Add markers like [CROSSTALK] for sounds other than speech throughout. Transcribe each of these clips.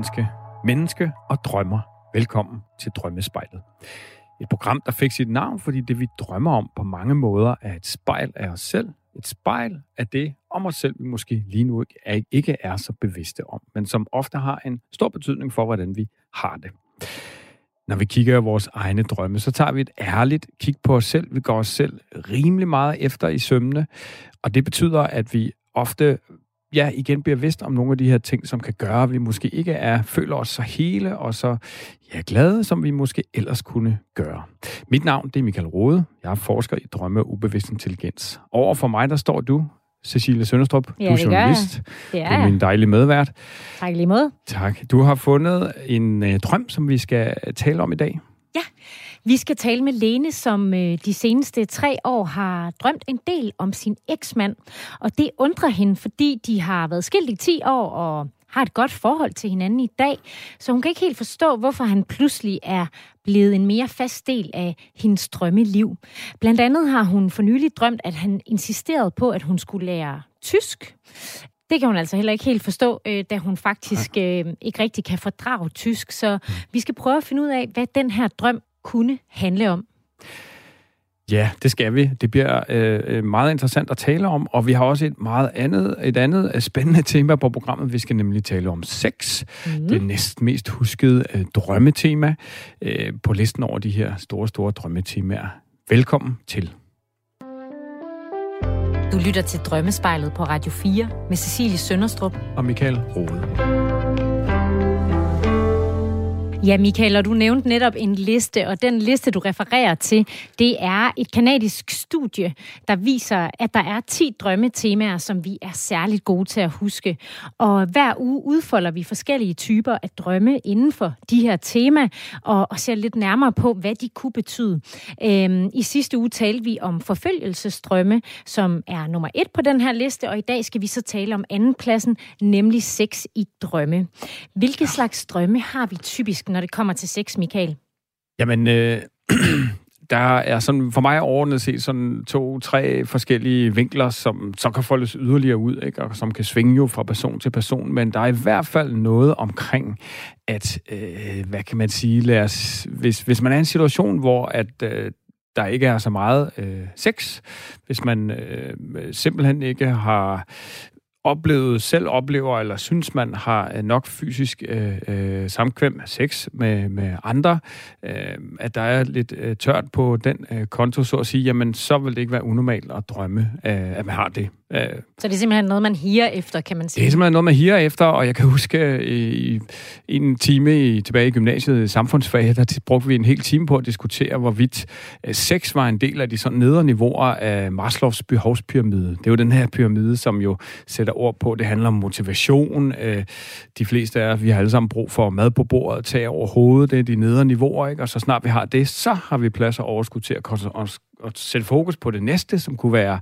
Menneske, menneske og drømmer. Velkommen til Drømmespejlet. Et program, der fik sit navn, fordi det vi drømmer om på mange måder er et spejl af os selv. Et spejl af det om os selv, vi måske lige nu ikke er, så bevidste om, men som ofte har en stor betydning for, hvordan vi har det. Når vi kigger på vores egne drømme, så tager vi et ærligt kig på os selv. Vi går os selv rimelig meget efter i sømne, og det betyder, at vi ofte ja, igen bliver vidst om nogle af de her ting, som kan gøre, at vi måske ikke er, føler os så hele og så ja, glade, som vi måske ellers kunne gøre. Mit navn det er Michael Rode. Jeg er forsker i drømme og ubevidst intelligens. Over for mig, der står du, Cecilie Sønderstrup. Ja, du er journalist. er Du er min dejlige medvært. Tak lige måde. Tak. Du har fundet en øh, drøm, som vi skal tale om i dag. Vi skal tale med Lene, som øh, de seneste tre år har drømt en del om sin eksmand. Og det undrer hende, fordi de har været skilt i 10 år og har et godt forhold til hinanden i dag. Så hun kan ikke helt forstå, hvorfor han pludselig er blevet en mere fast del af hendes drømmeliv. Blandt andet har hun for nylig drømt, at han insisterede på, at hun skulle lære tysk. Det kan hun altså heller ikke helt forstå, øh, da hun faktisk øh, ikke rigtig kan fordrage tysk. Så vi skal prøve at finde ud af, hvad den her drøm kunne handle om. Ja, det skal vi. Det bliver øh, øh, meget interessant at tale om, og vi har også et meget andet, et andet øh, spændende tema på programmet. Vi skal nemlig tale om sex. Mm. Det næst mest huskede øh, drømmetema øh, på listen over de her store, store drømmetemaer. Velkommen til. Du lytter til Drømmespejlet på Radio 4 med Cecilie Sønderstrup. Og Michael Rode. Ja, Michael, og du nævnte netop en liste, og den liste, du refererer til, det er et kanadisk studie, der viser, at der er 10 drømmetemaer, som vi er særligt gode til at huske. Og hver uge udfolder vi forskellige typer af drømme inden for de her tema, og, og ser lidt nærmere på, hvad de kunne betyde. Øhm, I sidste uge talte vi om forfølgelsesdrømme, som er nummer et på den her liste, og i dag skal vi så tale om andenpladsen, nemlig sex i drømme. Hvilke slags drømme har vi typisk, når det kommer til sex, Michael? Jamen, øh, [CLEARS THROAT] der er sådan, for mig overordnet set sådan to-tre forskellige vinkler, som så kan foldes yderligere ud, ikke? og som kan svinge jo fra person til person, men der er i hvert fald noget omkring, at, øh, hvad kan man sige, lad os, hvis, hvis man er i en situation, hvor at, øh, der ikke er så meget øh, sex, hvis man øh, simpelthen ikke har oplevet, selv oplever, eller synes man har øh, nok fysisk øh, øh, samkvem, sex med, med andre, øh, at der er lidt øh, tørt på den øh, konto, så at sige, jamen så vil det ikke være unormalt at drømme, øh, at man har det. Øh, Så det er simpelthen noget, man higer efter, kan man sige. det er simpelthen noget, man higer efter, og jeg kan huske øh, i en time i, tilbage i gymnasiet i samfundsfag, der brugte vi en hel time på at diskutere, hvorvidt øh, sex var en del af de sådan nedre niveauer af Maslows behovspyramide. Det er jo den her pyramide, som jo sætter ord på, det handler om motivation. Øh, de fleste af vi har alle sammen brug for mad på bordet, tag over hovedet, det er de nedre niveauer, ikke? og så snart vi har det, så har vi plads og overskud til at at sætte fokus på det næste, som kunne være,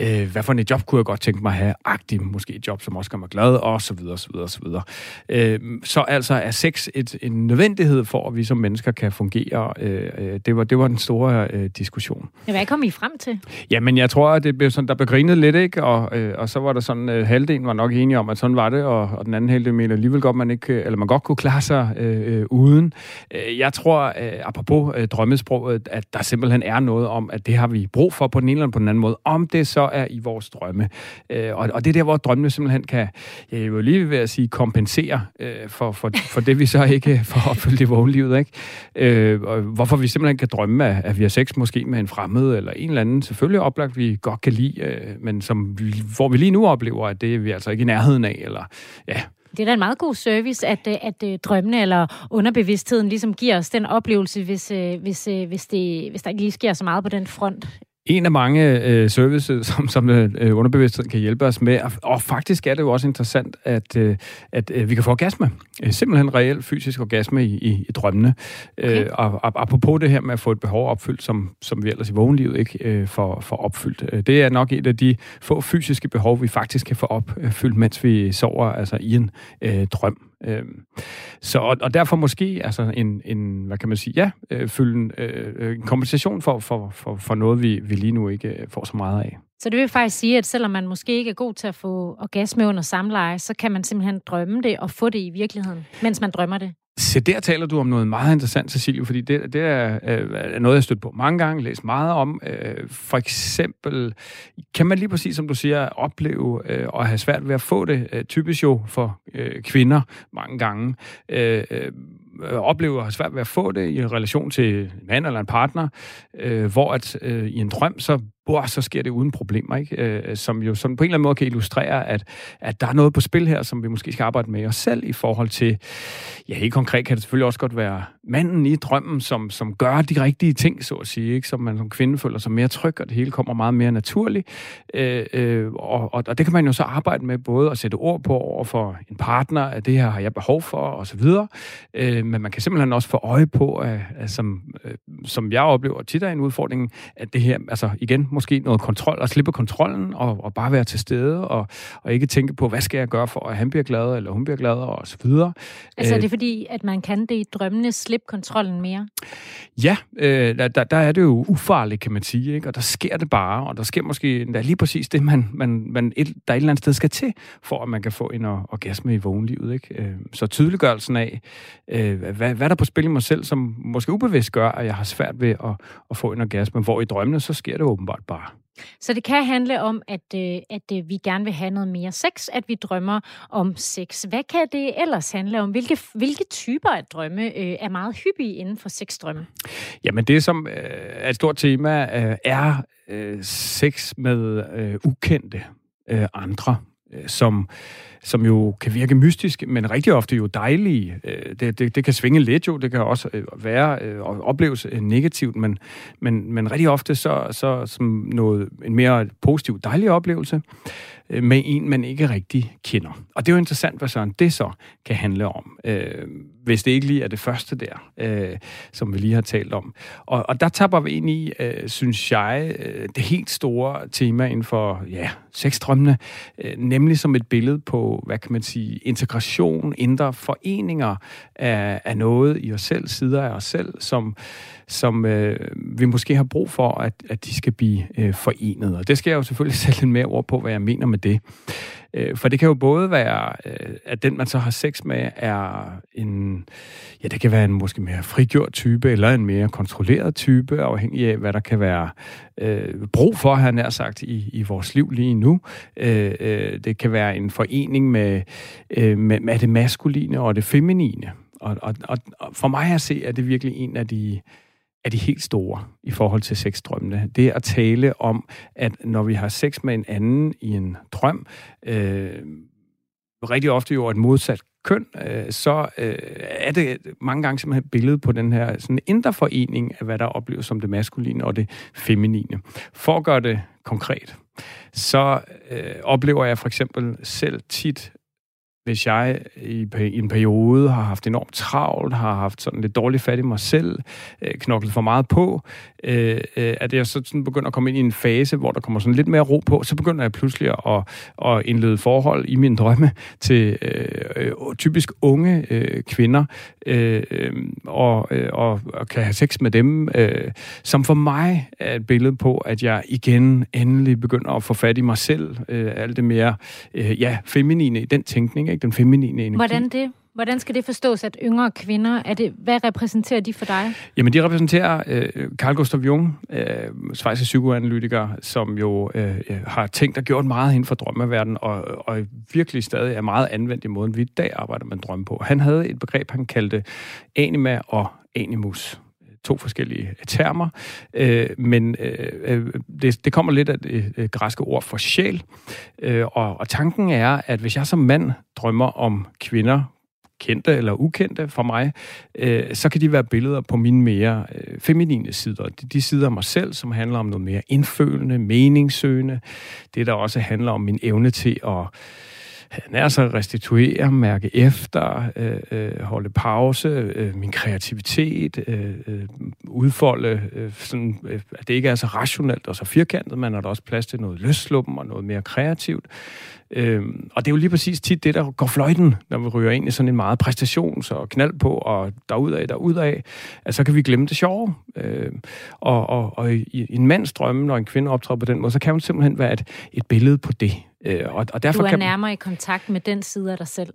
øh, hvad for et job kunne jeg godt tænke mig at have, agtigt, måske et job, som også gør mig glad, og så videre, så videre, så videre. Øh, så altså er sex et, en nødvendighed for, at vi som mennesker kan fungere. Øh, øh, det, var, det var den store øh, diskussion. Hvad kom I frem til? Jamen, jeg tror, at det blev sådan, der blev grinet lidt, ikke? Og, øh, og så var der sådan, øh, halvdelen var nok enige om, at sådan var det, og, og den anden halvdel mener alligevel godt, man ikke, øh, eller man godt kunne klare sig øh, øh, uden. Øh, jeg tror, øh, apropos øh, drømmesproget, at der simpelthen er noget om, at det har vi brug for på den ene eller på den anden måde, om det så er i vores drømme. Øh, og, og det er der, hvor drømmene simpelthen kan, jeg vil lige ved at sige, kompensere øh, for, for, for det, vi så ikke øh, får opfyldt i vågenlivet, ikke? Øh, og hvorfor vi simpelthen kan drømme, at, at vi har sex måske med en fremmed, eller en eller anden, selvfølgelig oplagt, vi godt kan lide, øh, men som hvor vi lige nu oplever, at det er vi altså ikke i nærheden af, eller ja, det er da en meget god service, at, øh, at øh, drømmene eller underbevidstheden ligesom giver os den oplevelse, hvis, øh, hvis, hvis, det, hvis der ikke lige sker så meget på den front en af mange øh, services, [LAUGHS] som, som øh, underbevidstheden kan hjælpe os med. Og, og faktisk er det jo også interessant, at, øh, at øh, vi kan få orgasme. Øh, simpelthen reel fysisk orgasme i, i, i drømmene. Okay. Øh, og, og apropos det her med at få et behov opfyldt, som, som vi ellers i vågenlivet ikke øh, får, får opfyldt. Øh, det er nok et af de få fysiske behov, vi faktisk kan få opfyldt, mens vi sover altså i en øh, drøm. Øhm, så, og, og derfor måske altså en, en, hvad kan man sige, ja, øh, fylde en, øh, øh en kompensation for, for, for, for noget, vi, vi lige nu ikke øh, får så meget af. Så det vil faktisk sige, at selvom man måske ikke er god til at få orgasme under samleje, så kan man simpelthen drømme det og få det i virkeligheden, mens man drømmer det. Så der taler du om noget meget interessant, Cecilie, fordi det, det er, øh, er noget, jeg stødt på mange gange, læst meget om. Øh, for eksempel, kan man lige præcis, som du siger, opleve øh, og have svært ved at få det, øh, typisk jo for øh, kvinder mange gange, øh, opleve at have svært ved at få det i relation til en mand eller en partner, hvor at i en drøm, så wow, så sker det uden problemer, ikke? Øh, øh som jo sådan på en eller anden måde kan illustrere, at, at der er noget på spil her, som vi måske skal arbejde med os selv i forhold til, ja, helt konkret kan det selvfølgelig også godt være manden i drømmen, som, som gør de rigtige ting, så at sige, ikke? som man som kvinde føler sig mere tryg, og det hele kommer meget mere naturligt. Øh, øh, og, og, og det kan man jo så arbejde med både at sætte ord på over for en partner, at det her har jeg behov for, og så videre. Øh, men man kan simpelthen også få øje på, at, at som, øh, som jeg oplever tit er en udfordring, at det her, altså igen, måske noget kontrol, og slippe kontrollen, og, og bare være til stede, og, og ikke tænke på, hvad skal jeg gøre for, at han bliver glad, eller hun bliver glad, og så videre. Altså er det fordi, at man kan det i drømmene, slippe kontrollen mere? Ja, øh, der, der er det jo ufarligt, kan man sige, ikke? og der sker det bare, og der sker måske der er lige præcis det, man, man, man et, der et eller andet sted skal til, for at man kan få en orgasme i vågenlivet. Ikke? Øh, så tydeliggørelsen af, øh, hvad, hvad der er på spil i mig selv, som måske ubevidst gør, at jeg har svært ved at, at få en orgasme, hvor i drømmene, så sker det åbenbart bare. Så det kan handle om, at, øh, at øh, vi gerne vil have noget mere sex, at vi drømmer om sex. Hvad kan det ellers handle om? Hvilke, hvilke typer af drømme øh, er meget hyppige inden for sexdrømme? Jamen det, som er et stort tema, er sex med ukendte andre, Øh, som som jo kan virke mystisk, men rigtig ofte jo dejlige. Øh, det, det, det kan svinge lidt jo, det kan også øh, være og opleves negativt, men, men, men rigtig ofte så, så som noget, en mere positiv, dejlig oplevelse Øh, med en, man ikke rigtig kender. Og det er jo interessant, hvad sådan det så kan handle om, øh, hvis det ikke lige er det første der, øh, som vi lige har talt om. Og, og der tapper vi ind i, øh, synes jeg, øh, det helt store tema inden for ja, sexdrømmene, øh, nemlig som et billede på hvad kan man sige, integration, indre foreninger af, af noget i os selv, sider af os selv, som, som øh, vi måske har brug for, at, at de skal blive øh, forenet. Og det skal jeg jo selvfølgelig [LAUGHS] sætte lidt mere ord på, hvad jeg mener med det. Øh, for det kan jo både være, øh, at den, man så har sex med, er en, ja, det kan være en måske mere frigjort type, eller en mere kontrolleret type, afhængig af, hvad der kan være øh, brug for, han nær sagt, i, i vores liv lige nu. Øh, øh, det kan være en forening med, øh, med, med det maskuline og det feminine. Og, og, og for mig at se, er det virkelig en af de er de helt store i forhold til sexdrømmene. Det er at tale om, at når vi har sex med en anden i en drøm, øh, rigtig ofte jo et modsat køn, øh, så øh, er det mange gange simpelthen et billede på den her sådan indre forening af, hvad der opleves som det maskuline og det feminine. For at gøre det konkret, så øh, oplever jeg for eksempel selv tit hvis jeg i, i en periode har haft enormt travlt, har haft sådan lidt dårligt fat i mig selv, øh, knoklet for meget på, Øh, øh, at jeg så sådan begynder at komme ind i en fase, hvor der kommer sådan lidt mere ro på, så begynder jeg pludselig at, at indlede forhold i mine drømme til øh, øh typisk unge øh, kvinder, øh, øh, og, øh, og, og kan have sex med dem, øh, som for mig er et billede på, at jeg igen endelig begynder at få fat i mig selv, øh, alt det mere øh, ja, feminine i den tænkning, ikke? den feminine energi. Hvordan det? Hvordan skal det forstås, at yngre kvinder, er det, hvad repræsenterer de for dig? Jamen, de repræsenterer øh, Carl Gustav Jung, øh, svejse psykoanalytiker, som jo øh, øh, har tænkt og gjort meget inden for drømmeverdenen, og, og virkelig stadig er meget anvendt i måden, vi i dag arbejder med drømme på. Han havde et begreb, han kaldte anima og animus to forskellige termer, øh, men øh, øh, det, det kommer lidt af det øh, græske ord for sjæl, øh, og, og tanken er, at hvis jeg som mand drømmer om kvinder, kendte eller ukendte for mig, øh, så kan de være billeder på mine mere øh, feminine sider. De, de sider af mig selv, som handler om noget mere indfølende, meningssøgende. Det, der også handler om min evne til at er så restituere, mærke efter, øh, øh, holde pause, øh, min kreativitet, øh, øh, udfolde, øh, sådan, øh, at det ikke er så rationelt og så firkantet, men har der også plads til noget løsluppen og noget mere kreativt. Øh, og det er jo lige præcis tit det, der går fløjten, når vi ryger ind i sådan en meget præstations- og knald på, og derudad, derudad, at så kan vi glemme det sjove. Øh, og, og, og i en mands drømme, når en kvinde optræder på den måde, så kan hun simpelthen være et, et billede på det. Øh, og, og derfor du er kan nærmere i kontakt med den side af dig selv.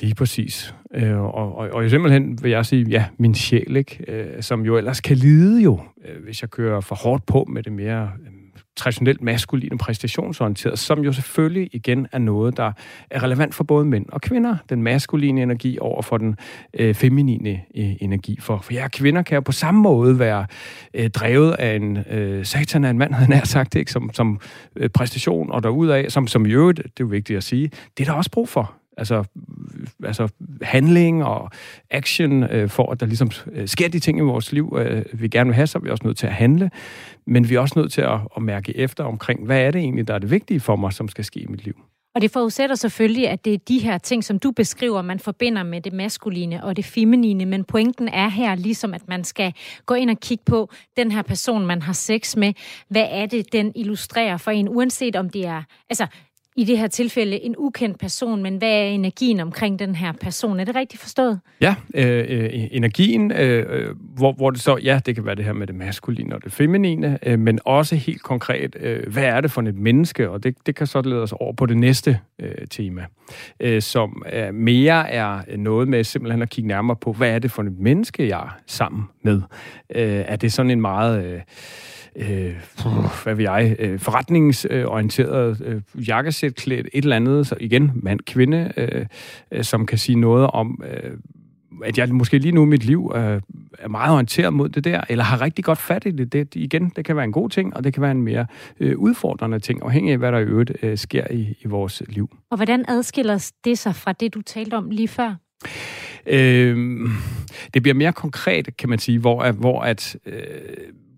Lige præcis. Øh, og, og, og simpelthen vil jeg sige, ja, min sjæl, ikke? Øh, som jo ellers kan lide jo, øh, hvis jeg kører for hårdt på med det mere øh, traditionelt maskuline præstationsorienteret, som jo selvfølgelig igen er noget, der er relevant for både mænd og kvinder. Den maskuline energi over for den øh, feminine øh, energi. For, for ja, kvinder kan jo på samme måde være øh, drevet af en øh, satan af en mand, havde nær sagt, ikke? som, som øh, præstation og derudaf, som, som i øvrigt, det er jo vigtigt at sige, det er der også brug for. Altså, altså handling og action, øh, for at der ligesom øh, sker de ting i vores liv, øh, vi gerne vil have, så er vi også nødt til at handle. Men vi er også nødt til at, at mærke efter omkring, hvad er det egentlig, der er det vigtige for mig, som skal ske i mit liv. Og det forudsætter selvfølgelig, at det er de her ting, som du beskriver, man forbinder med det maskuline og det feminine. Men pointen er her ligesom, at man skal gå ind og kigge på den her person, man har sex med. Hvad er det, den illustrerer for en, uanset om det er... Altså, i det her tilfælde en ukendt person, men hvad er energien omkring den her person? Er det rigtigt forstået? Ja, øh, øh, energien, øh, øh, hvor, hvor det så, ja, det kan være det her med det maskuline og det feminine, øh, men også helt konkret, øh, hvad er det for et menneske? Og det, det kan så lede os over på det næste øh, tema, øh, som øh, mere er noget med simpelthen at kigge nærmere på, hvad er det for et menneske, jeg er sammen med? Øh, er det sådan en meget... Øh, øh, hvad vil jeg, øh, forretningsorienteret øh, jakkesæt klædt, et eller andet, så igen, mand, kvinde, øh, øh, som kan sige noget om, øh, at jeg måske lige nu i mit liv øh, er meget orienteret mod det der, eller har rigtig godt fat i det. det. Igen, det kan være en god ting, og det kan være en mere øh, udfordrende ting, afhængig af, hvad der i øvrigt øh, sker i, i vores liv. Og hvordan adskiller det sig fra det, du talte om lige før? Øh, det bliver mere konkret, kan man sige, hvor, hvor at... Øh,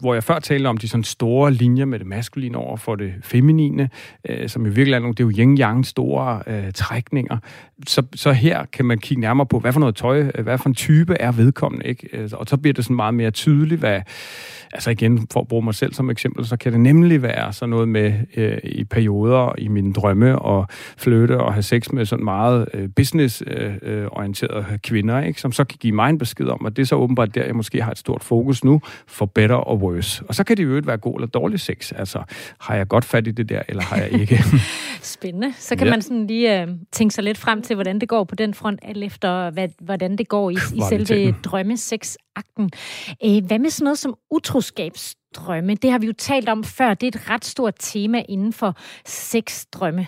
hvor jeg før talte om de sådan store linjer med det maskuline over for det feminine, øh, som i virkeligheden det er jo yin-yang store øh, trækninger. Så, så her kan man kigge nærmere på, hvad for noget tøj, øh, hvad for en type er vedkommende, ikke? Øh, og så bliver det sådan meget mere tydeligt, hvad, altså igen, for at bruge mig selv som eksempel, så kan det nemlig være sådan noget med øh, i perioder i mine drømme og flytte og have sex med sådan meget øh, business-orienterede øh, øh kvinder, ikke? som så kan give mig en besked om, at det er så åbenbart der, jeg måske har et stort fokus nu, for better og worse. Og så kan det jo være god eller dårlig sex. Altså, har jeg godt fat i det der, eller har jeg ikke? [LAUGHS] Spændende. Så kan ja. man sådan lige øh, tænke sig lidt frem til, hvordan det går på den front, alt efter hvad, hvordan det går i, i selve drømmesex-akten. Øh, hvad med sådan noget som utroskabsdrømme? Det har vi jo talt om før. Det er et ret stort tema inden for sexdrømme.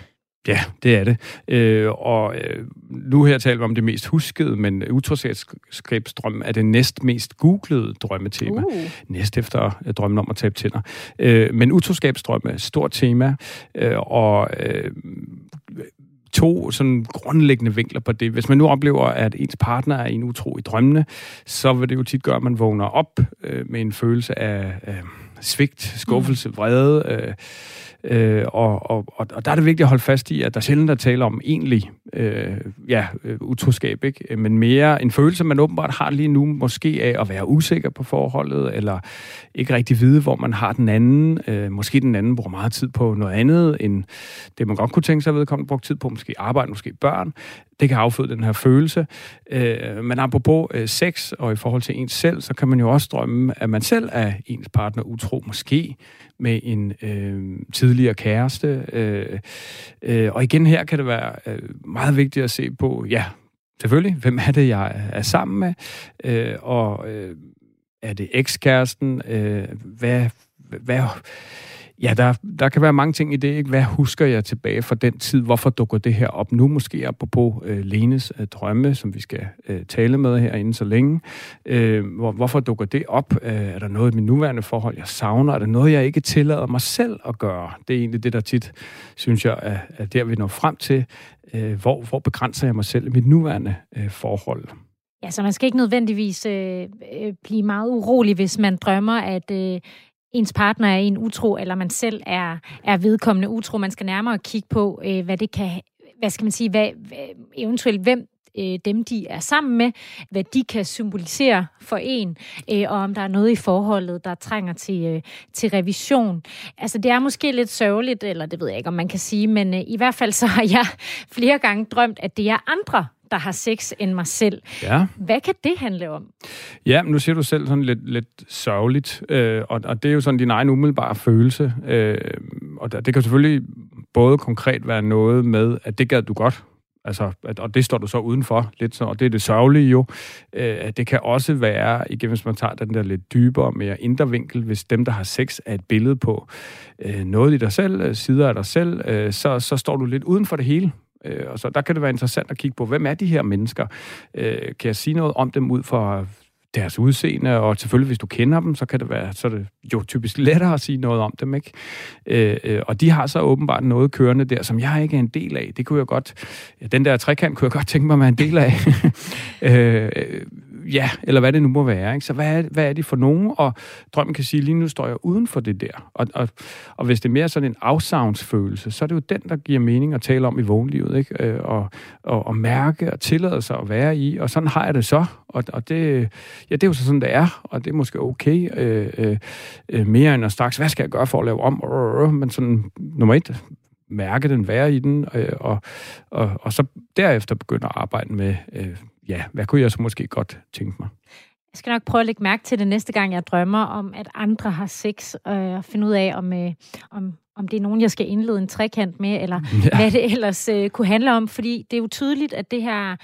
Ja, det er det. Øh, og øh, nu her taler vi om det mest huskede, men utroskabsdrøm er det næst mest googlede drømmetema. Uh. Næst efter øh, drømmen om at tabe tænder. Øh, men utroskabsdrøm er et stort tema, øh, og øh, to sådan grundlæggende vinkler på det. Hvis man nu oplever, at ens partner er en utro i drømmene, så vil det jo tit gøre, at man vågner op øh, med en følelse af øh, svigt, skuffelse, vrede, øh, Øh, og, og, og der er det vigtigt at holde fast i, at der sjældent er tale om egentlig øh, ja, øh, utroskab, ikke? Øh, men mere en følelse, man åbenbart har lige nu, måske af at være usikker på forholdet, eller ikke rigtig vide, hvor man har den anden. Øh, måske den anden bruger meget tid på noget andet, end det man godt kunne tænke sig at vedkommende brugt tid på, måske arbejde, måske børn. Det kan afføde den her følelse. Øh, men apropos øh, sex, og i forhold til ens selv, så kan man jo også drømme, at man selv er ens partner utro, måske med en øh, tidligere kæreste. Øh, øh, og igen her kan det være øh, meget vigtigt at se på, ja, selvfølgelig, hvem er det, jeg er sammen med? Øh, og øh, er det ekskæresten? Øh, hvad, hvad, Ja, der, der kan være mange ting i det. Ikke? Hvad husker jeg tilbage fra den tid? Hvorfor dukker det her op nu? Måske apropos øh, Lenes øh, drømme, som vi skal øh, tale med herinde så længe. Øh, hvor, hvorfor dukker det op? Øh, er der noget i min nuværende forhold, jeg savner? Er der noget, jeg ikke tillader mig selv at gøre? Det er egentlig det, der tit, synes jeg, er, er der, vi når frem til. Øh, hvor, hvor begrænser jeg mig selv i mit nuværende øh, forhold? Ja, så man skal ikke nødvendigvis øh, øh blive meget urolig, hvis man drømmer, at, øh, ens partner er en utro, eller man selv er, er vedkommende utro. Man skal nærmere kigge på, øh, hvad det kan hvad skal man sige, hvad, eventuelt hvem øh, dem, de er sammen med, hvad de kan symbolisere for en, øh, og om der er noget i forholdet, der trænger til, øh, til revision. Altså, det er måske lidt sørgeligt, eller det ved jeg ikke, om man kan sige, men øh, i hvert fald så har jeg flere gange drømt, at det er andre, der har sex end mig selv. Ja. Hvad kan det handle om? Ja, nu siger du selv sådan lidt, lidt sørgeligt, øh, og, og det er jo sådan din egen umiddelbare følelse. Øh, og det kan selvfølgelig både konkret være noget med, at det gad du godt, Altså, og det står du så udenfor lidt, så, og det er det sørgelige jo. Øh, det kan også være, igen hvis man tager den der lidt dybere, mere indre vinkel, hvis dem, der har sex, er et billede på øh, noget i dig selv, øh, sider af dig selv, øh, så, så står du lidt uden for det hele. Øh, og så der kan det være interessant at kigge på, hvem er de her mennesker? Øh, kan jeg sige noget om dem ud fra deres udseende, og selvfølgelig, hvis du kender dem, så kan det være, så er det jo typisk lettere at sige noget om dem, ikke? Øh, øh, og de har så åbenbart noget kørende der, som jeg ikke er en del af. Det kunne jeg godt, den der trekant kunne jeg godt tænke mig at være en del af. [LAUGHS] øh, øh ja, eller hvad det nu må være. Ikke? Så hvad er, hvad er det for nogen? Og drømmen kan sige, lige nu står jeg uden for det der. Og, og, og hvis det er mere sådan en afsavnsfølelse, så er det jo den, der giver mening at tale om i vågenlivet. Ikke? Øh, og, og, og mærke og tillade sig at være i. Og sådan har jeg det så. Og, og det, ja, det er jo så sådan, det er. Og det er måske okay. Øh, øh, øh mere end at straks, hvad skal jeg gøre for at lave om? Men sådan, nummer et, mærke den, være i den, øh, og, og, og så derefter begynde at arbejde med, øh, ja, hvad kunne jeg så måske godt tænke mig? Jeg skal nok prøve at lægge mærke til det næste gang, jeg drømmer om, at andre har sex, øh, og finde ud af, om, øh, om, om det er nogen, jeg skal indlede en trekant med, eller [LAUGHS] ja. hvad det ellers øh, kunne handle om. Fordi det er jo tydeligt, at det her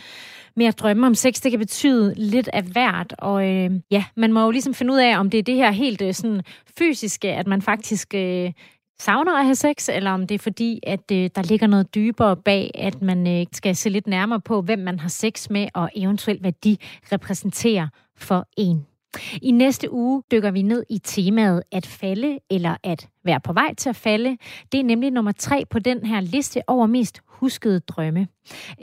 med at drømme om sex, det kan betyde lidt af hvert. Og øh, ja, man må jo ligesom finde ud af, om det er det her helt øh, sådan fysiske, at man faktisk øh, savner at have sex, eller om det er fordi, at øh, der ligger noget dybere bag, at man øh, skal se lidt nærmere på, hvem man har sex med, og eventuelt hvad de repræsenterer for en. I næste uge dykker vi ned i temaet at falde eller at være på vej til at falde. Det er nemlig nummer tre på den her liste over mest huskede drømme.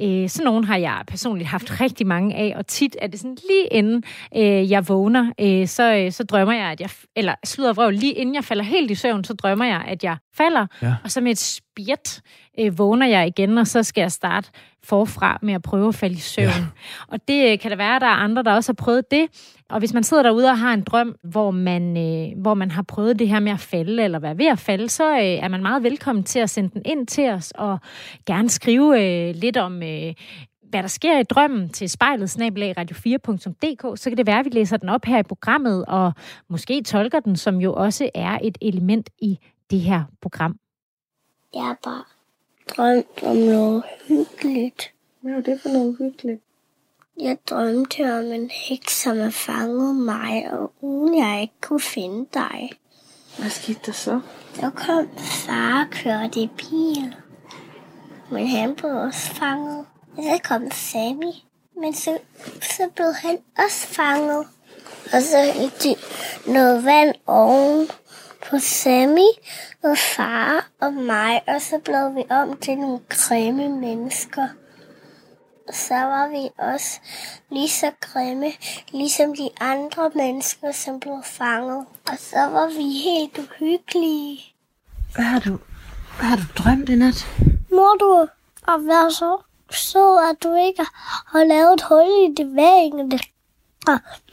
Øh, sådan nogle har jeg personligt haft [LAUGHS] rigtig mange af, og tit er det sådan lige inden øh, jeg vågner, øh, så, øh, så drømmer jeg, at jeg, eller slutter vrøv, lige inden jeg falder helt i søvn, så drømmer jeg, at jeg falder, ja. og så med et spjæt øh, vågner jeg igen, og så skal jeg starte forfra med at prøve at falde i søvn. Ja. Og det øh, kan der være, at der er andre, der også har prøvet det. Og hvis man sidder derude og har en drøm, hvor man, øh, hvor man har prøvet det her med at falde, eller være ved at falde, så øh, er man meget velkommen til at sende den ind til os, og gerne skrive øh, lidt om... Øh, hvad der sker i drømmen til spejlet radio4.dk, så kan det være, at vi læser den op her i programmet, og måske tolker den, som jo også er et element i det her program. Jeg har bare drømt om noget hyggeligt. Hvad er det for noget hyggeligt? Jeg drømte om en heks, som har fanget mig, og uden jeg ikke kunne finde dig. Hvad skete der så? Så kom far og kørte i bil. Men han blev også fanget. Så kom Sammy. Men så, så blev han også fanget. Og så hældte de noget vand oven på Sammy og far og mig. Og så blev vi om til nogle grimme mennesker så var vi også lige så grimme, ligesom de andre mennesker, som blev fanget. Og så var vi helt uhyggelige. Hvad har du, hvad har du drømt i nat? Må du at være så så at du ikke har lavet et hul i det væggene.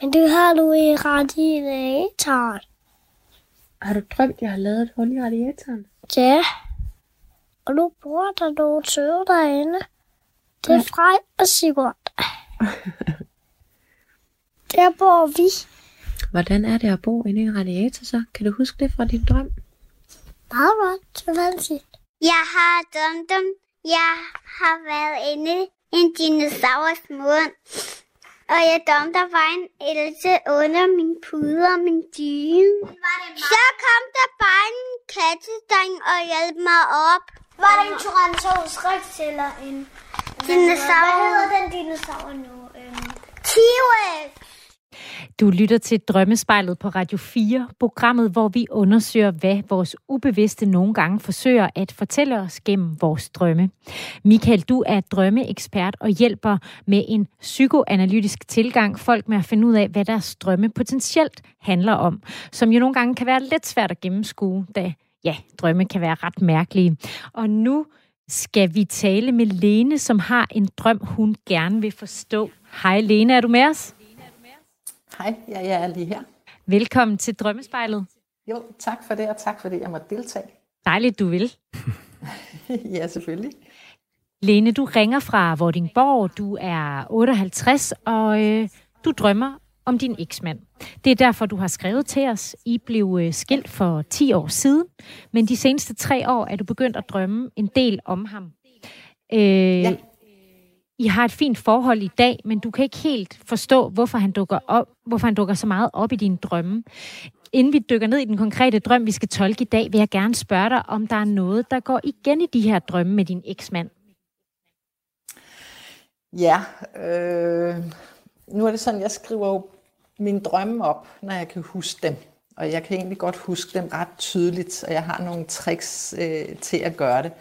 Men det har du i radiatoren. Har du drømt, at jeg har lavet et hul i radiatoren? Ja. Og nu bor der nogle tøve derinde. Det er Frej og Sigurd. [LAUGHS] Der bor vi. Hvordan er det at bo inde i en radiator så? Kan du huske det fra din drøm? Meget godt, det Jeg har drømt om, jeg har været inde i en dinosaurs mund. Og jeg drømte, der var en else under min pude og min dyne. Så kom der bare en kattedreng og hjalp mig op. Var det en Tyrannosaurus rex eller en Dinosaur. Hvad hedder den dinosaur nu? Øhm... T-Rex. Du lytter til Drømmespejlet på Radio 4, programmet, hvor vi undersøger, hvad vores ubevidste nogle gange forsøger at fortælle os gennem vores drømme. Michael, du er drømmeekspert og hjælper med en psykoanalytisk tilgang folk med at finde ud af, hvad deres drømme potentielt handler om, som jo nogle gange kan være lidt svært at gennemskue, da ja, drømme kan være ret mærkelige. Og nu skal vi tale med Lene, som har en drøm, hun gerne vil forstå. Hej Lene, er du med os? Hej, ja, jeg er lige her. Velkommen til Drømmespejlet. Jo, tak for det, og tak fordi jeg måtte deltage. Dejligt, du vil. [LAUGHS] ja, selvfølgelig. Lene, du ringer fra Vordingborg. Du er 58, og øh, du drømmer om din eksmand. Det er derfor, du har skrevet til os. I blev øh, skilt for 10 år siden, men de seneste tre år er du begyndt at drømme en del om ham. Øh, ja. I har et fint forhold i dag, men du kan ikke helt forstå, hvorfor han dukker, op, hvorfor han dukker så meget op i dine drømme. Inden vi dykker ned i den konkrete drøm, vi skal tolke i dag, vil jeg gerne spørge dig, om der er noget, der går igen i de her drømme med din eksmand. Ja, øh, nu er det sådan, jeg skriver jo mine drømme op, når jeg kan huske dem. Og jeg kan egentlig godt huske dem ret tydeligt, og jeg har nogle tricks øh, til at gøre det.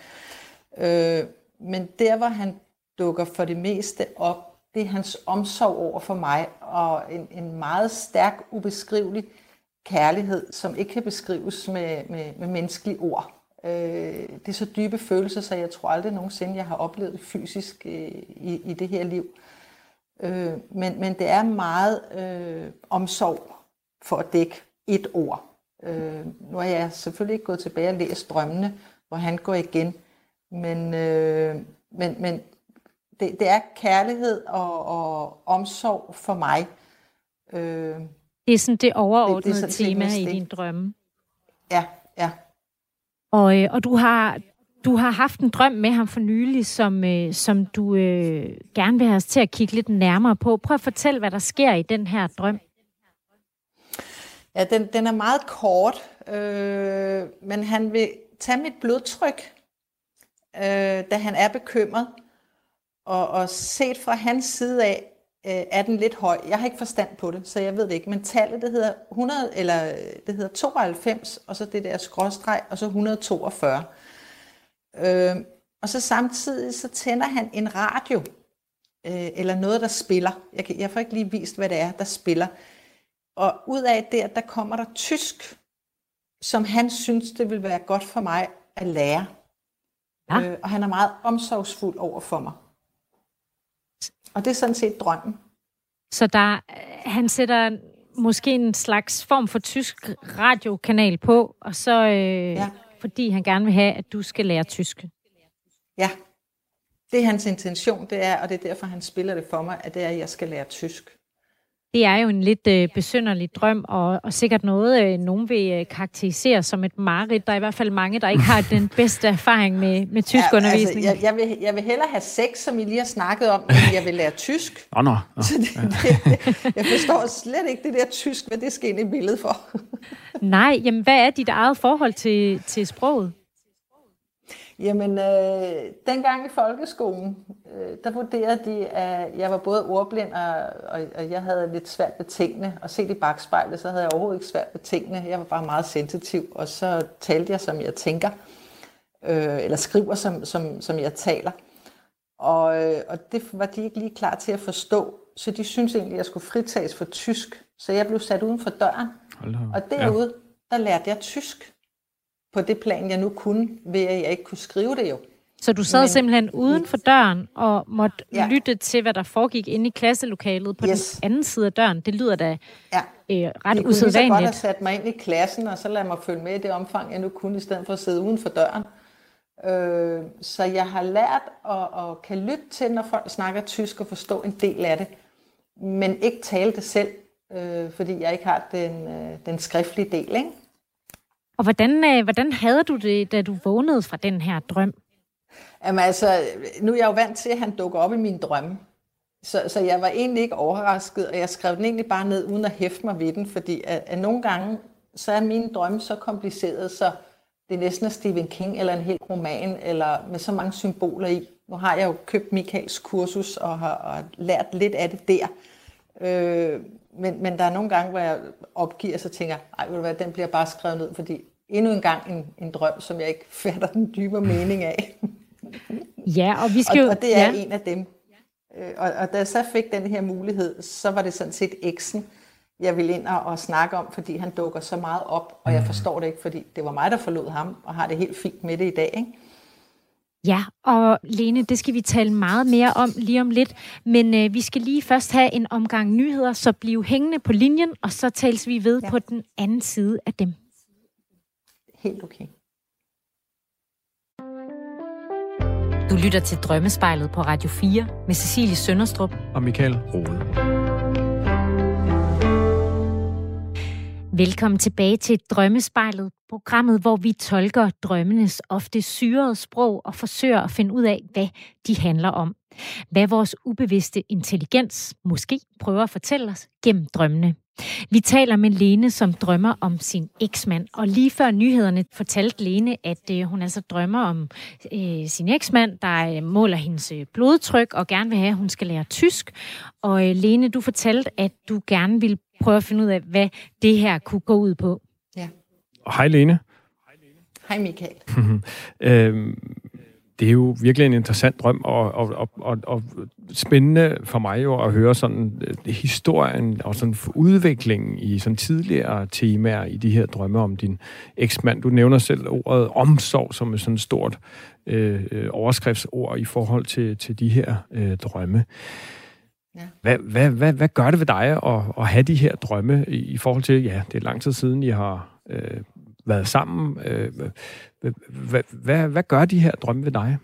Øh, men der, hvor han dukker for det meste op, det er hans omsorg over for mig, og en, en meget stærk, ubeskrivelig kærlighed, som ikke kan beskrives med, med, med menneskelige ord. Øh, det er så dybe følelser, så jeg tror aldrig nogensinde, jeg har oplevet fysisk øh, i, i det her liv. Øh, men, men det er meget øh, omsorg for at dække et ord. Øh, nu har jeg selvfølgelig ikke gået tilbage og læst drømmene, hvor han går igen. Men, øh, men, men det, det er kærlighed og, og omsorg for mig. Øh, det er sådan det overordnede det, det sådan tema i din drømme. Ja, ja. Og, øh, og du har du har haft en drøm med ham for nylig, som, øh, som du øh, gerne vil have os til at kigge lidt nærmere på. Prøv at fortælle, hvad der sker i den her drøm. Ja, den, den er meget kort, øh, men han vil tage mit blodtryk, øh, da han er bekymret. Og, og set fra hans side af, øh, er den lidt høj. Jeg har ikke forstand på det, så jeg ved det ikke. Men tallet, det hedder, 100, eller, det hedder 92, og så det der skråstreg, og så 142. Øh, og så samtidig så tænder han en radio, øh, eller noget, der spiller. Jeg, kan, jeg får ikke lige vist, hvad det er, der spiller. Og ud af det, der kommer der tysk, som han synes, det vil være godt for mig at lære. Ja. Øh, og han er meget omsorgsfuld over for mig. Og det er sådan set drømmen. Så der, han sætter måske en slags form for tysk radiokanal på, og så øh, ja fordi han gerne vil have, at du skal lære tysk. Ja, det er hans intention, det er, og det er derfor, han spiller det for mig, at det er, at jeg skal lære tysk. Det er jo en lidt øh, besynderlig drøm, og, og sikkert noget, øh, nogen vil øh, karakterisere som et mareridt. Der er i hvert fald mange, der ikke har [LAUGHS] den bedste erfaring med, med tysk ja, undervisning. Altså, jeg, jeg, vil, jeg vil hellere have sex, som I lige har snakket om, [LAUGHS] end jeg vil lære tysk. Nå, nå. nå. [LAUGHS] Så det, det, jeg forstår slet ikke det der tysk, hvad det skal ind i billedet for. Nej, jamen hvad er dit eget forhold til, til sproget? Jamen, øh, dengang i folkeskolen, øh, der vurderede de, at jeg var både ordblind, og, og, og jeg havde lidt svært ved tingene. Og set i bagspejlet, så havde jeg overhovedet ikke svært ved tingene. Jeg var bare meget sensitiv, og så talte jeg, som jeg tænker. Øh, eller skriver, som, som, som jeg taler. Og, øh, og det var de ikke lige klar til at forstå. Så de syntes egentlig, at jeg skulle fritages for tysk. Så jeg blev sat uden for døren. Og derude, ja. der lærte jeg tysk på det plan, jeg nu kunne, ved at jeg ikke kunne skrive det jo. Så du sad Men, simpelthen uden for døren og måtte ja. lytte til, hvad der foregik inde i klasselokalet på yes. den anden side af døren. Det lyder da ja. øh, ret jeg usædvanligt. Jeg kunne godt have sat mig ind i klassen, og så lade mig følge med i det omfang, jeg nu kunne, i stedet for at sidde uden for døren. Øh, så jeg har lært at, at kan lytte til, når folk snakker tysk, og forstå en del af det, men ikke tale det selv, øh, fordi jeg ikke har den, øh, den skriftlige del. Ikke? Og hvordan, øh, hvordan havde du det, da du vågnede fra den her drøm? Jamen altså, nu er jeg jo vant til, at han dukker op i min drømme. Så, så jeg var egentlig ikke overrasket, og jeg skrev den egentlig bare ned, uden at hæfte mig ved den, fordi at, at nogle gange, så er mine drømme så komplicerede, så det er næsten er Stephen King eller en hel roman, eller med så mange symboler i. Nu har jeg jo købt Michaels kursus og har og lært lidt af det der. Øh, men, men der er nogle gange, hvor jeg opgiver, så tænker jeg, ved du hvad, den bliver bare skrevet ned, fordi endnu en gang en, en drøm, som jeg ikke fatter den dybere mening af. ja, og vi skal jo... Og, og det er ja. en af dem. Øh, og, og da jeg så fik den her mulighed, så var det sådan set eksen, jeg ville ind og, og snakke om, fordi han dukker så meget op, og jeg mm. forstår det ikke, fordi det var mig, der forlod ham, og har det helt fint med det i dag. Ikke? Ja, og Lene, det skal vi tale meget mere om lige om lidt. Men øh, vi skal lige først have en omgang nyheder, så bliv hængende på linjen, og så tales vi ved ja. på den anden side af dem. Helt okay. Du lytter til Drømmespejlet på Radio 4 med Cecilie Sønderstrup og Michael Rode. Velkommen tilbage til Drømmespejlet, programmet, hvor vi tolker drømmenes ofte syrede sprog og forsøger at finde ud af, hvad de handler om. Hvad vores ubevidste intelligens måske prøver at fortælle os gennem drømmene. Vi taler med Lene, som drømmer om sin eksmand. Og lige før nyhederne fortalte Lene, at øh, hun altså drømmer om øh, sin eksmand, der øh, måler hendes øh, blodtryk og gerne vil have, at hun skal lære tysk. Og øh, Lene, du fortalte, at du gerne vil prøve at finde ud af, hvad det her kunne gå ud på. Ja. Og hej Lene. Hej Michael. [LAUGHS] øhm, det er jo virkelig en interessant drøm, og, og, og, og, og spændende for mig jo at høre sådan uh, historien og sådan udviklingen i sådan tidligere temaer i de her drømme om din eksmand. Du nævner selv ordet omsorg som et sådan stort øh, overskriftsord i forhold til, til de her øh, drømme. Ja. Hvad, hvad, hvad, hvad gør det ved dig at, at have de her drømme i, i forhold til, ja, det er lang tid siden, I har øh, været sammen. Øh, hvad, hvad, hvad gør de her drømme ved dig?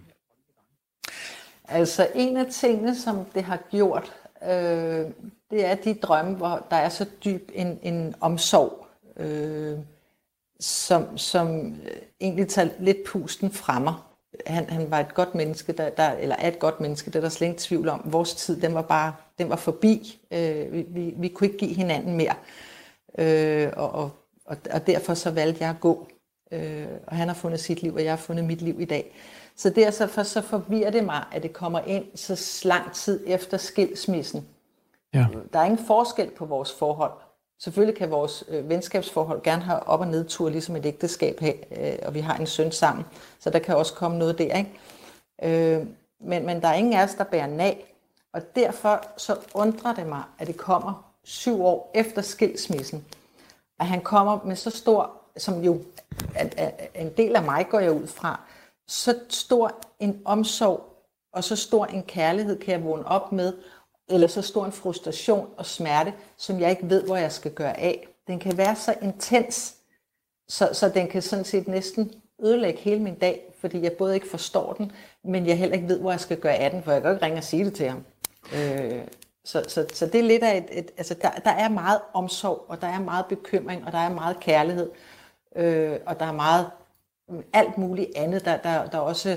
Altså en af tingene, som det har gjort, øh, det er de drømme, hvor der er så dyb en, en omsorg, øh, som, som øh, egentlig tager lidt pusten fra mig. Han, han var et godt menneske, der, der, eller er et godt menneske, der er der slet ingen tvivl om. Vores tid, den var bare den var forbi. Øh, vi, vi, vi kunne ikke give hinanden mere. Øh, og, og, og derfor så valgte jeg at gå. Øh, og han har fundet sit liv, og jeg har fundet mit liv i dag. Så derfor så forvirrer det mig, at det kommer ind så lang tid efter skilsmissen. Ja. Der er ingen forskel på vores forhold. Selvfølgelig kan vores øh, venskabsforhold gerne have op- og nedtur, ligesom et ægteskab her, øh, og vi har en søn sammen. Så der kan også komme noget der, ikke? Øh, men, men der er ingen af os, der bærer nag. Og derfor så undrer det mig, at det kommer syv år efter skilsmissen. At han kommer med så stor, som jo at, at en del af mig går jeg ud fra, så stor en omsorg og så stor en kærlighed kan jeg vågne op med, eller så stor en frustration og smerte, som jeg ikke ved, hvor jeg skal gøre af. Den kan være så intens, så, så den kan sådan set næsten ødelægge hele min dag, fordi jeg både ikke forstår den, men jeg heller ikke ved, hvor jeg skal gøre af den, for jeg kan ikke ringe og sige det til ham. Øh, så, så, så det er lidt af et, et altså der, der er meget omsorg, og der er meget bekymring, og der er meget kærlighed, øh, og der er meget alt muligt andet. Der, der, der også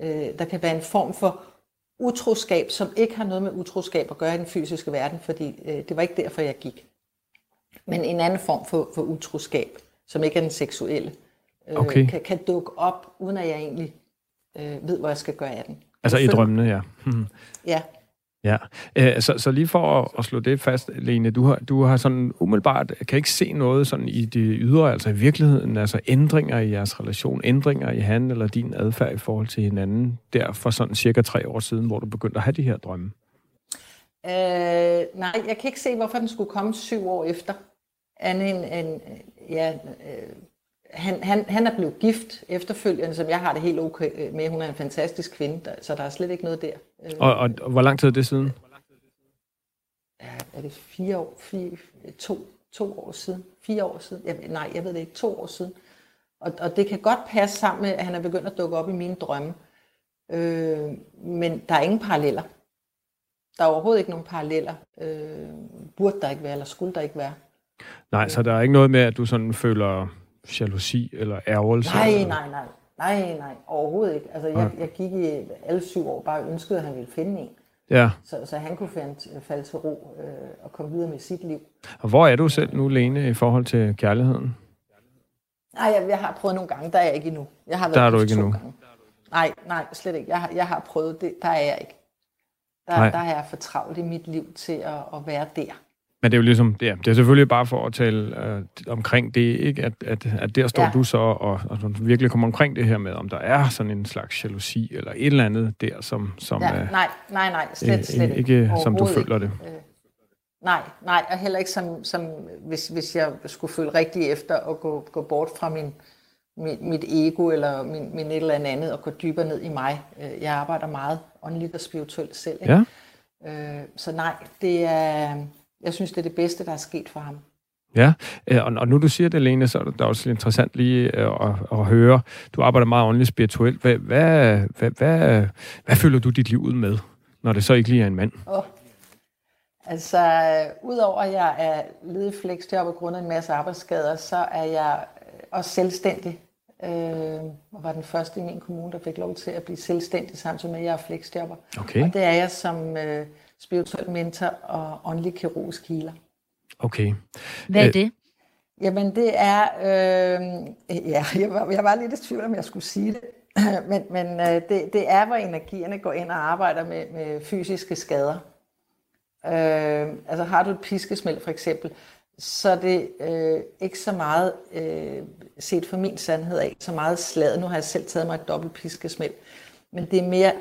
øh, der kan være en form for utroskab, som ikke har noget med utroskab at gøre i den fysiske verden, fordi øh, det var ikke derfor, jeg gik. Men en anden form for, for utroskab, som ikke er den seksuelle, øh, okay. kan, kan dukke op, uden at jeg egentlig øh, ved, hvor jeg skal gøre af den. Altså i drømmene, ja. Hmm. Ja. Ja, øh, så, så lige for at, at slå det fast, Lene, du har, du har sådan umiddelbart, kan ikke se noget sådan i det ydre, altså i virkeligheden, altså ændringer i jeres relation, ændringer i han eller din adfærd i forhold til hinanden, der for sådan cirka tre år siden, hvor du begyndte at have de her drømme? Øh, nej, jeg kan ikke se, hvorfor den skulle komme syv år efter. Andet end, end ja, øh, han, han, han er blevet gift efterfølgende, som jeg har det helt okay med. Hun er en fantastisk kvinde, så der er slet ikke noget der. Og, og, og hvor lang tid er det siden? Ja, er det fire år? Fire, to, to år siden? Fire år siden? Jeg, nej, jeg ved det ikke. To år siden. Og, og det kan godt passe sammen med, at han er begyndt at dukke op i mine drømme. Øh, men der er ingen paralleller. Der er overhovedet ikke nogen paralleller. Øh, burde der ikke være, eller skulle der ikke være. Nej, så der er ikke noget med, at du sådan føler jalousi eller ærgelse? Nej, nej, nej. Nej, nej, overhovedet ikke. Altså, jeg, jeg gik i alle syv år bare ønskede, at han ville finde en. Ja. Så, så han kunne falde, falde til ro øh, og komme videre med sit liv. Og hvor er du selv nu, Lene, i forhold til kærligheden? Nej, jeg, jeg har prøvet nogle gange, der er jeg ikke endnu. Jeg har været der er du ikke endnu? Gange. Nej, nej, slet ikke. Jeg har, jeg har prøvet det, der er jeg ikke. Der, der er jeg for travlt i mit liv til at, at være der. Men det er jo ligesom, det er, det er selvfølgelig bare for at tale øh, omkring det, ikke? At, at, at der står ja. du så og, og virkelig kommer omkring det her med, om der er sådan en slags jalousi eller et eller andet der, som... som ja, øh, nej, nej, nej, slet, øh, slet ikke. Ikke som du føler det. Øh, nej, nej, og heller ikke som, som hvis, hvis jeg skulle føle rigtig efter at gå, gå bort fra min, mit, mit ego eller min, min et eller andet og gå dybere ned i mig. Øh, Jeg arbejder meget åndeligt og spirituelt selv. Ikke? Ja. Øh, så nej, det er, jeg synes, det er det bedste, der er sket for ham. Ja, øh, og, nu du siger det, Lene, så er det også interessant lige øh, at, at høre. Du arbejder meget åndeligt spirituelt. Hvad, hvad, hvad, hvad, hvad føler du dit liv ud med, når det så ikke lige er en mand? Oh. Altså, udover at jeg er ledig flexjob og grundet en masse arbejdsskader, så er jeg øh, også selvstændig. Øh, og var den første i min kommune, der fik lov til at blive selvstændig, samtidig med, at jeg er flexjobber. Okay. Og det er jeg som øh, spirituel mentor og åndelig kirurgisk healer. Okay. Hvad er Øh, det? Jamen det er, øh, ja, jeg var, jeg var lidt i tvivl, om jeg skulle sige det, [CLEARS THROAT] men, men øh, det, det er, hvor energierne går ind og arbejder med, med fysiske skader. Øh, altså har du et piskesmæld for eksempel, så er det øh, ikke så meget, øh, set for min sandhed af, så meget slaget. Nu har jeg selv taget mig et dobbelt piskesmæld, men det er mere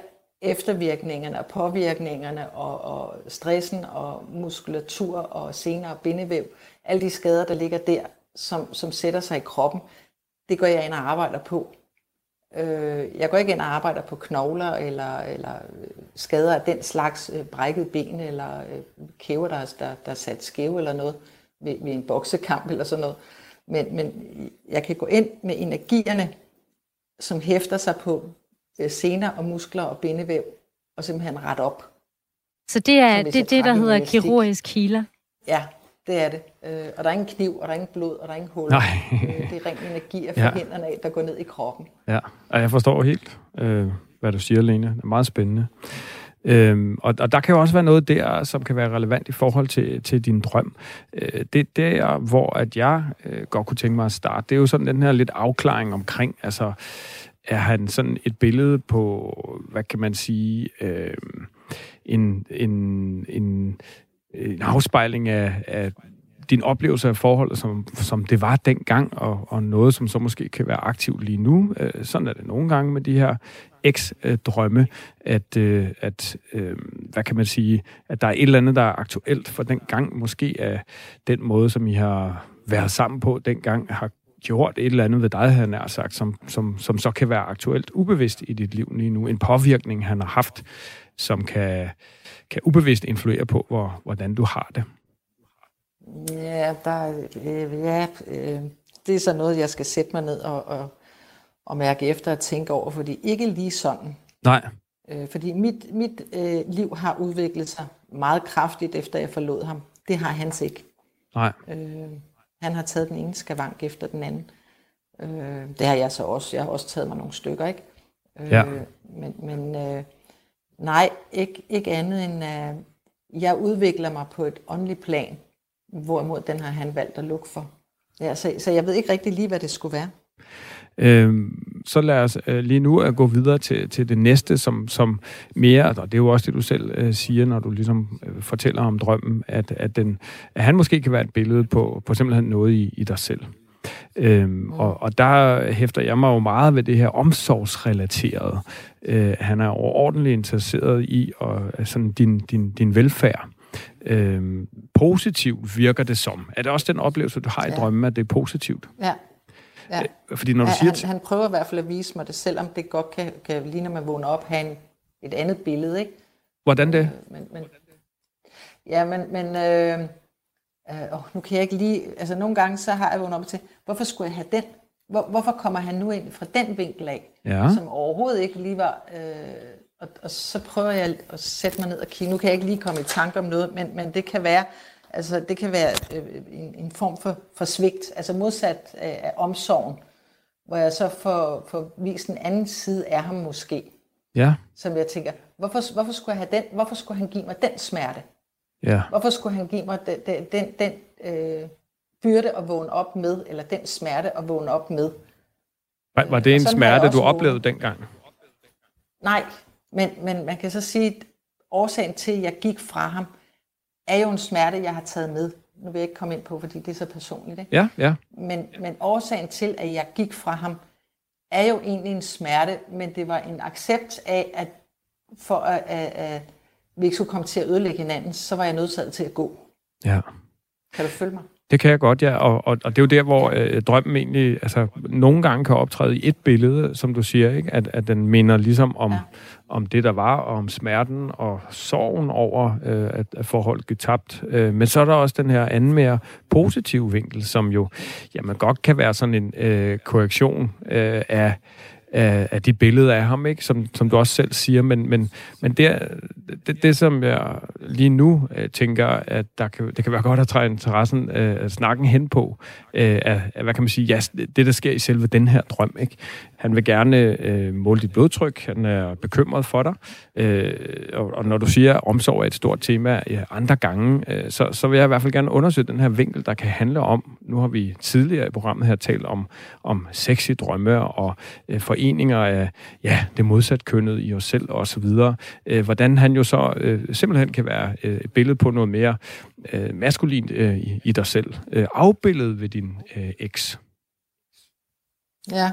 eftervirkningerne og påvirkningerne og, og stressen og muskulatur og senere og bindevæv, alle de skader, der ligger der, som, som sætter sig i kroppen, det går jeg ind og arbejder på. Øh, jeg går ikke ind og arbejder på knogler eller, eller øh, skader af den slags øh, brækket ben eller øh, kæver, der, der, der er sat skæve eller noget ved, ved en boksekamp eller sådan noget. Men, men jeg kan gå ind med energierne, som hæfter sig på sener og muskler og bindevæv, og simpelthen ret op. Så det er det, det der hedder elastik. kirurgisk healer. Ja, det er det. Øh, og der er ingen kniv, og der er ingen blod, og der er ingen hul. Nej. øh, det er ren energi af Ja. fra hænderne af, der går ned i kroppen. Ja, og jeg forstår helt, øh, hvad du siger, Lene. Det er meget spændende. Øhm, og, og der kan jo også være noget der, som kan være relevant i forhold til, til din drøm. Øh, det der, hvor at jeg øh, godt kunne tænke mig at starte, det er jo sådan den her lidt afklaring omkring, altså er han sådan et billede på, hvad kan man sige, øh, en, en, en, en afspejling af, af din oplevelse af forholdet, som, som det var dengang, og, og noget, som så måske kan være aktivt lige nu. Øh, sådan er det nogle gange med de her eks-drømme, at, øh, at øh, hvad kan man sige, at der er et eller andet, der er aktuelt for den gang. Måske er den måde, som I har været sammen på dengang, har gjort et eller andet ved dig, han har sagt, som, som, som så kan være aktuelt ubevidst i dit liv lige nu. En påvirkning, han har haft, som kan, kan ubevidst influere på, hvor, hvordan du har det. Ja, der, øh, ja øh, det er så noget, jeg skal sætte mig ned og, og, og mærke efter og tænke over, fordi ikke lige sådan. Nej. Øh, fordi mit, mit øh, liv har udviklet sig meget kraftigt, efter jeg forlod ham. Det har hans ikke. Nej. Øh, han har taget den ene skavank efter den anden. Øh, det har jeg så også. Jeg har også taget mig nogle stykker, ikke? Øh, Ja. Men, men øh, nej, ikke, ikke andet end, at jeg udvikler mig på et åndeligt plan, hvorimod den har han valgt at lukke for. Ja, så, så jeg ved ikke rigtig lige, hvad det skulle være. Øhm, så lad os øh, lige nu at gå videre til, til det næste, som, som mere, og det er jo også det, du selv øh, siger, når du ligesom øh, fortæller om drømmen, at, at, den, at han måske kan være et billede på, på simpelthen noget i, i dig selv. Øhm, og, og der hæfter jeg mig jo meget ved det her omsorgsrelaterede. Øh, han er overordentligt interesseret i og, sådan din, din, din velfærd. Øhm, positivt virker det som. Er det også den oplevelse, du har i Ja. drømmen, at det er positivt? Ja. Ja. Fordi når du Ja, siger... han, han prøver i hvert fald at vise mig det, selvom det godt kan, kan lige når man vågner op, have en, et andet billede, ikke? Hvordan det? Men, men, ja, men, men øh, øh, nu kan jeg ikke lige... Altså, nogle gange så har jeg vågnet op til, hvorfor skulle jeg have den? Hvor, hvorfor kommer han nu ind fra den vinkel af, Ja. som overhovedet ikke lige var... Øh, og, og så prøver jeg at sætte mig ned og kigge. Nu kan jeg ikke lige komme i tanke om noget, men, men det kan være... Altså, det kan være øh, en, en form for, for svigt, altså modsat af, af omsorgen, hvor jeg så får, får vist en anden side af ham måske Ja, som jeg tænker, hvorfor, hvorfor, skulle jeg have den, hvorfor skulle han give mig den smerte? ja. Hvorfor skulle han give mig den, den, den, den øh, byrde at vågne op med, eller den smerte at vågne op med? Var, var det en smerte, du oplevede dengang? Nej, men, men man kan så sige, at årsagen til, at jeg gik fra ham, er jo en smerte, jeg har taget med. Nu vil jeg ikke komme ind på, fordi det er så personligt. Ikke? Ja, ja. Men, men årsagen til, at jeg gik fra ham, er jo egentlig en smerte, men det var en accept af, at for at, at, at vi ikke skulle komme til at ødelægge hinanden, så var jeg nødsaget til at gå. Ja. Kan du følge mig? Det kan jeg godt, ja. Og, og, og det er jo der, hvor øh, drømmen egentlig altså, nogle gange kan optræde i et billede, som du siger, ikke? At, at den minder ligesom om, ja. om det, der var, og om smerten og sorgen over, øh, at, at forholdet gik tabt. Øh, men så er der også den her anden mere positive vinkel, som jo jamen, godt kan være sådan en øh, korrektion øh, af af, af de billeder af ham, ikke? Som, som du også selv siger. Men, men, men det, det, det, som jeg lige nu øh, tænker, at der kan, det kan være godt at træde interessen, øh, snakken hen på, øh, af, hvad kan man sige, ja, det, der sker i selve den her drøm. Ikke? Han vil gerne øh, måle dit blodtryk, han er bekymret for dig, øh, og, og når du siger, at omsorg er et stort tema ja, andre gange, øh, så, så vil jeg i hvert fald gerne undersøge den her vinkel, der kan handle om, nu har vi tidligere i programmet her talt om, om sexy drømme og øh, foreninger af ja, det modsat kønnet i os selv osv., øh, hvordan han jo så øh, simpelthen kan være øh, et billede på noget mere øh, maskulint øh, i, i dig selv. Øh, afbildet ved din øh, eks. Ja,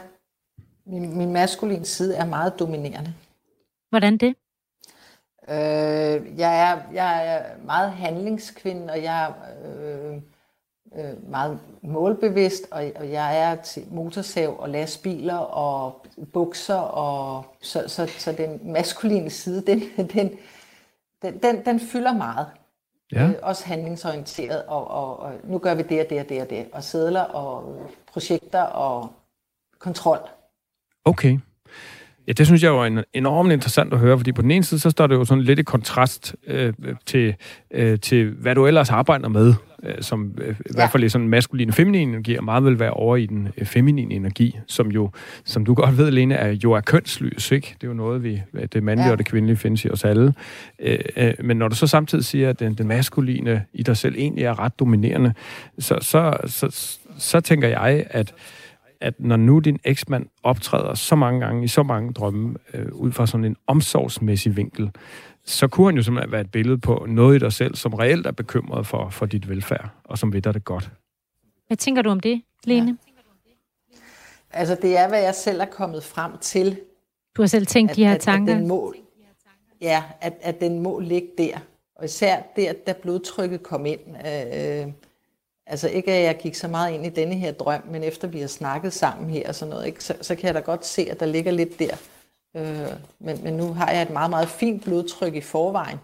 min, min maskuline side er meget dominerende. Hvordan det? Øh, jeg, er, jeg er meget handlingskvinde, og jeg er øh, øh, meget målbevidst, og, og jeg er til motorsav og lastbiler og bukser, og så, så, så den maskuline side, den, den, den, den, den fylder meget. Ja. Øh, også handlingsorienteret, og, og, og nu gør vi det og det og det og det, og sædler og projekter og kontrol. Okay. Ja, det synes jeg jo er enormt interessant at høre, fordi på den ene side, så står det jo sådan lidt i kontrast øh, til, øh, til, hvad du ellers arbejder med, øh, som øh, i hvert fald i sådan maskulin og feminin energi, og meget vil være over i den øh, feminine energi, som jo, som du godt ved, Lene, er, jo er kønsløs, ikke? Det er jo noget, vi, det mandlige ja. og det kvindelige findes i os alle. Øh, øh, men når du så samtidig siger, at den, den maskuline i dig selv egentlig er ret dominerende, så, så, så, så tænker jeg, at at når nu din eksmand optræder så mange gange i så mange drømme, øh, ud fra sådan en omsorgsmæssig vinkel, så kunne han jo simpelthen være et billede på noget i dig selv, som reelt er bekymret for, for dit velfærd, og som ved dig det godt. Hvad tænker du om det, Lene? Ja. Altså, det er, hvad jeg selv er kommet frem til. Du har selv tænkt at, de her at, tanker? At den må, ja, at, at den må ligge der. Og især der, da blodtrykket kom ind. Øh, Altså ikke, at jeg gik så meget ind i denne her drøm, men efter vi har snakket sammen her og sådan noget, ikke, så, så kan jeg da godt se, at der ligger lidt der. Øh, men, men nu har jeg et meget, meget fint blodtryk i forvejen.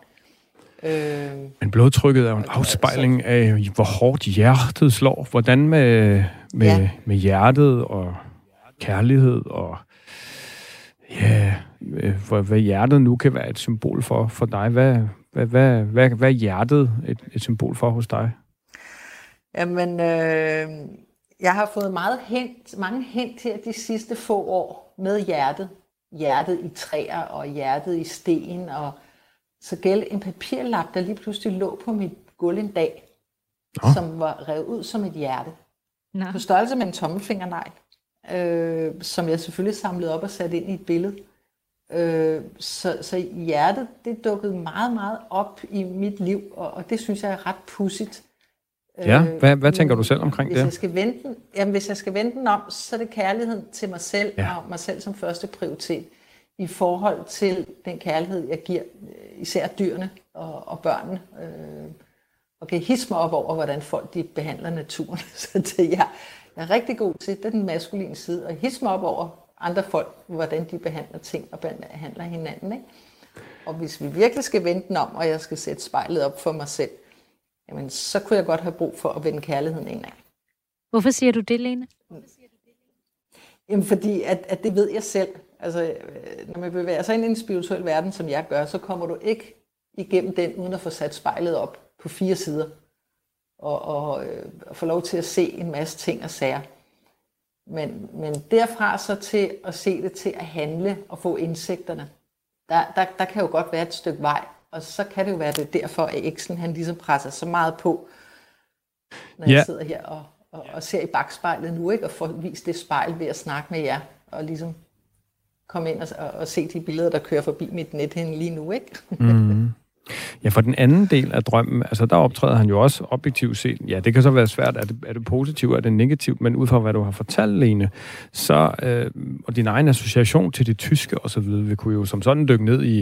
Øh, men blodtrykket er jo en afspejling af, hvor hårdt hjertet slår. Hvordan med, med, ja. med hjertet og kærlighed og ja, hvad, hvad hjertet nu kan være et symbol for, for dig. Hvad, hvad, hvad, hvad, hvad er hjertet et, et symbol for hos dig? Jamen, øh, jeg har fået meget hint, mange hint her de sidste få år med hjertet. Hjertet i træer og hjertet i sten. Og så gæld en papirlap, der lige pludselig lå på mit gulv en dag, oh. som var revet ud som et hjerte. No. På størrelse med en tommelfingernegl, øh, som jeg selvfølgelig samlede op og satte ind i et billede. Øh, så, så hjertet, det dukkede meget, meget op i mit liv, og, og det synes jeg er ret pudsigt. Ja, øh, hvad, hvad tænker du selv omkring hvis det? Jeg skal vente, jamen, hvis jeg skal vente den om, så er det kærligheden til mig selv, ja. og mig selv som første prioritet, i forhold til den kærlighed, jeg giver øh, især dyrene og, og børnene. Øh, og kan hisse mig op over, hvordan folk de behandler naturen. [LAUGHS] så det, jeg, jeg er rigtig god til, det er den maskuline side, og hisse mig op over andre folk, hvordan de behandler ting og behandler hinanden. Ikke? Og hvis vi virkelig skal vente den om, og jeg skal sætte spejlet op for mig selv, jamen så kunne jeg godt have brug for at vende kærligheden ind af. Hvorfor siger du det, Lene? Jamen fordi, at, at det ved jeg selv. Altså, øh, når man bevæger sig ind i en spirituel verden, som jeg gør, så kommer du ikke igennem den, uden at få sat spejlet op på fire sider. Og, og, øh, og få lov til at se en masse ting og sager. Men, men derfra så til at se det til at handle og få indsigterne, der, der, der kan jo godt være et stykke vej. Og så kan det jo være det derfor, at eksen han ligesom presser så meget på, når ja. jeg sidder her og, og, og ser i bagspejlet nu, ikke? og får vist det spejl ved at snakke med jer, og ligesom komme ind og, og, og se de billeder, der kører forbi mit net lige nu. Ikke? mm. Ja, for den anden del af drømmen, altså der optræder han jo også objektivt set. Ja, det kan så være svært, er det, er det positivt, er det negativt, men ud fra hvad du har fortalt, Lene, så, øh, og din egen association til det tyske og så videre, vi kunne jo som sådan dykke ned i,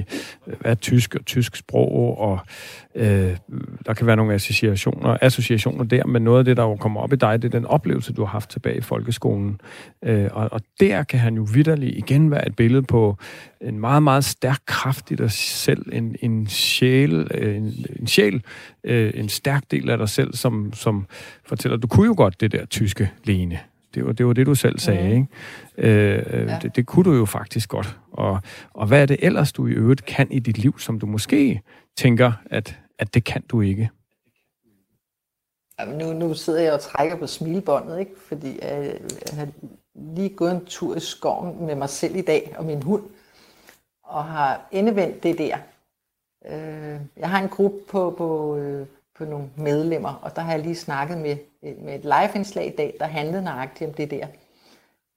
øh, hvad er tysk og tysk sprog, og øh, der kan være nogle associationer, associationer der, men noget af det, der jo kommer op i dig, det er den oplevelse, du har haft tilbage i folkeskolen. Øh, og, og der kan han jo vidderligt igen være et billede på en meget, meget stærk kraft i dig selv, en, en sjæl, øh, en, en sjæl, øh, en stærk del af dig selv, som, som fortæller, du kunne jo godt det der tyske lene. Det var, det var det, du selv sagde, mm. ikke? Øh, ja. det, det kunne du jo faktisk godt. Og, og hvad er det ellers, du i øvrigt kan i dit liv, som du måske tænker, at, at det kan du ikke? Jamen, nu, nu sidder jeg og trækker på smilebåndet, ikke? fordi jeg, jeg har lige gået en tur i skoven med mig selv i dag og min hund, og har endevendt det der. Øh, jeg har en gruppe på, på, øh, på nogle medlemmer, og der har jeg lige snakket med, med et live-indslag i dag, der handlede nøjagtigt om det der.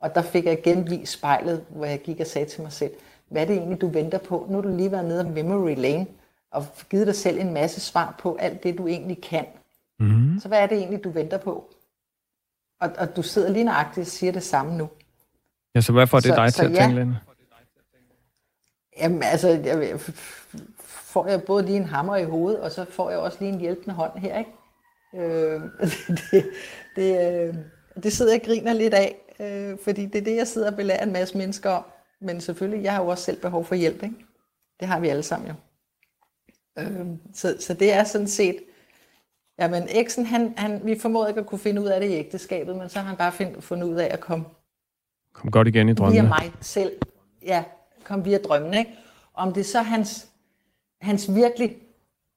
Og der fik jeg genvist spejlet, hvor jeg gik og sagde til mig selv, hvad er det egentlig, du venter på? Nu har du lige været nede af Memory Lane, og givet dig selv en masse svar på alt det, du egentlig kan. Mm. Så hvad er det egentlig, du venter på? Og, og du sidder lige nøjagtigt og siger det samme nu. Ja, så hvad får det så, dig til at ja, tænke, Lene? Jamen, altså, jeg, får jeg både lige en hammer i hovedet, og så får jeg også lige en hjælpende hånd her, ikke? Øh, [LAUGHS] det, det, øh, det sidder jeg og griner lidt af, øh, fordi det er det, jeg sidder og belærer en masse mennesker om. Men selvfølgelig, jeg har jo også selv behov for hjælp, ikke? Det har vi alle sammen jo. Øh, så, så det er sådan set, jamen eksen, han, han, vi formåede ikke at kunne finde ud af det i ægteskabet, men så har han bare find, fundet ud af at komme Kom godt igen i drømmene. Via mig selv. Ja, kom via drømmen, ikke? Om det er så hans, hans virkelig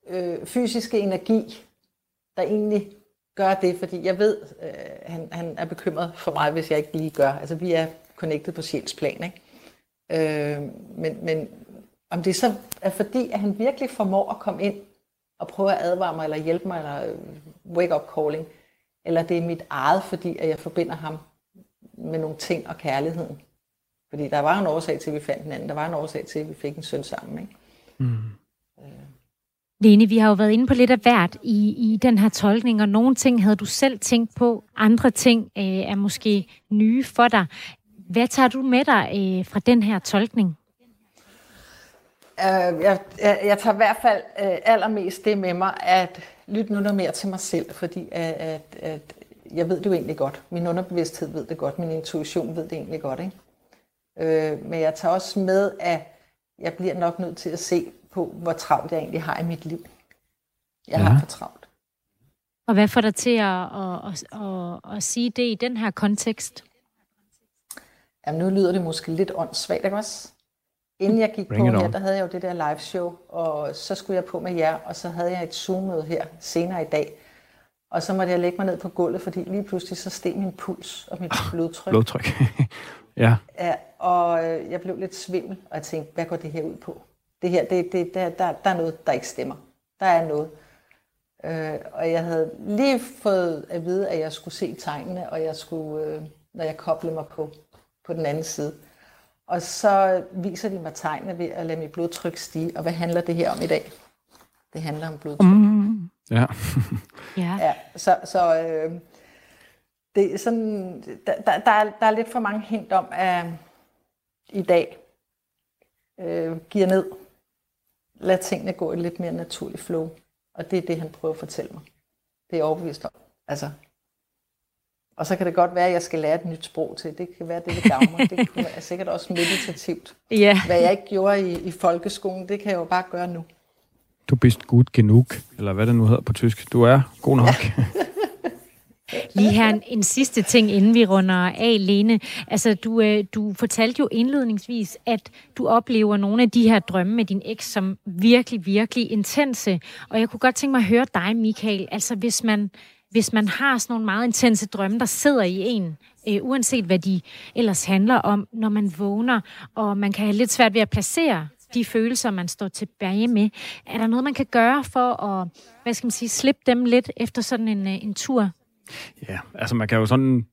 øh, fysiske energi, der egentlig gør det, fordi jeg ved, øh, han, han er bekymret for mig, hvis jeg ikke lige gør. Altså, vi er connected på sjælsplan, ikke? Øh, men, men om det så er fordi, at han virkelig formår at komme ind og prøve at advare mig, eller hjælpe mig, eller wake-up calling, eller det er mit eget, fordi at jeg forbinder ham med nogle ting og kærligheden. Fordi der var en årsag til, at vi fandt hinanden. Der var en årsag til, at vi fik en søn sammen. Ikke? Mm. Lene, vi har jo været inde på lidt af hvert i, i den her tolkning, og nogle ting havde du selv tænkt på, andre ting øh, er måske nye for dig. Hvad tager du med dig øh, fra den her tolkning? Uh, jeg, jeg, jeg tager i hvert fald uh, allermest det med mig, at lytte nu noget mere til mig selv, fordi at, at, at jeg ved det jo egentlig godt. Min underbevidsthed ved det godt, min intuition ved det egentlig godt. Ikke? Uh, men jeg tager også med, at jeg bliver nok nødt til at se på, hvor travlt jeg egentlig har i mit liv. Jeg ja. har for travlt. Og hvad får dig til at, at, at, at, at sige det i den her kontekst? Jamen, nu lyder det måske lidt åndssvagt, ikke også? Inden jeg gik Bring på her, der havde jeg jo det der live show, og så skulle jeg på med jer, og så havde jeg et Zoom-møde her senere i dag. Og så måtte jeg lægge mig ned på gulvet, fordi lige pludselig så steg min puls og mit blodtryk. Blodtryk, [LAUGHS] ja. ja. Og øh, jeg blev lidt svimmel, og jeg tænkte, hvad går det her ud på? Det her, det, det, der, der, der er noget, der ikke stemmer. Der er noget. Øh, og jeg havde lige fået at vide, at jeg skulle se tegnene, og jeg skulle, øh, når jeg koblede mig på, på den anden side. Og så viser de mig tegnene ved at lade mit blodtryk stige. Og hvad handler det her om i dag? Det handler om blodtryk. Mm. Ja. [LAUGHS] ja. ja. Så, så øh, det er sådan, der, der, der, er, der er lidt for mange hint om, at i dag øh, giver ned. Lad tingene gå i lidt mere naturlig flow. Og det er det, han prøver at fortælle mig. Det er overbevist om. Altså, og så kan det godt være, at jeg skal lære et nyt sprog til. Det kan være, det vil gavne mig. Det [LAUGHS] kan være sikkert også meditativt. Ja. Hvad jeg ikke gjorde i, i folkeskolen, det kan jeg jo bare gøre nu. Du bist gut genug, eller hvad det nu hedder på tysk. Du er god nok. Ja. [LAUGHS] Lige her en, en sidste ting, inden vi runder af, Lene. Altså, du, øh, du fortalte jo indledningsvis, at du oplever nogle af de her drømme med din eks som virkelig, virkelig intense. Og jeg kunne godt tænke mig at høre dig, Michael. Altså, hvis man, hvis man har sådan nogle meget intense drømme, der sidder i en, øh, uanset hvad de ellers handler om, når man vågner, og man kan have lidt svært ved at placere de følelser, man står tilbage med. Er der noget, man kan gøre for at, hvad skal man sige, slippe dem lidt efter sådan en, øh, en tur? Ja, altså man kan jo sådan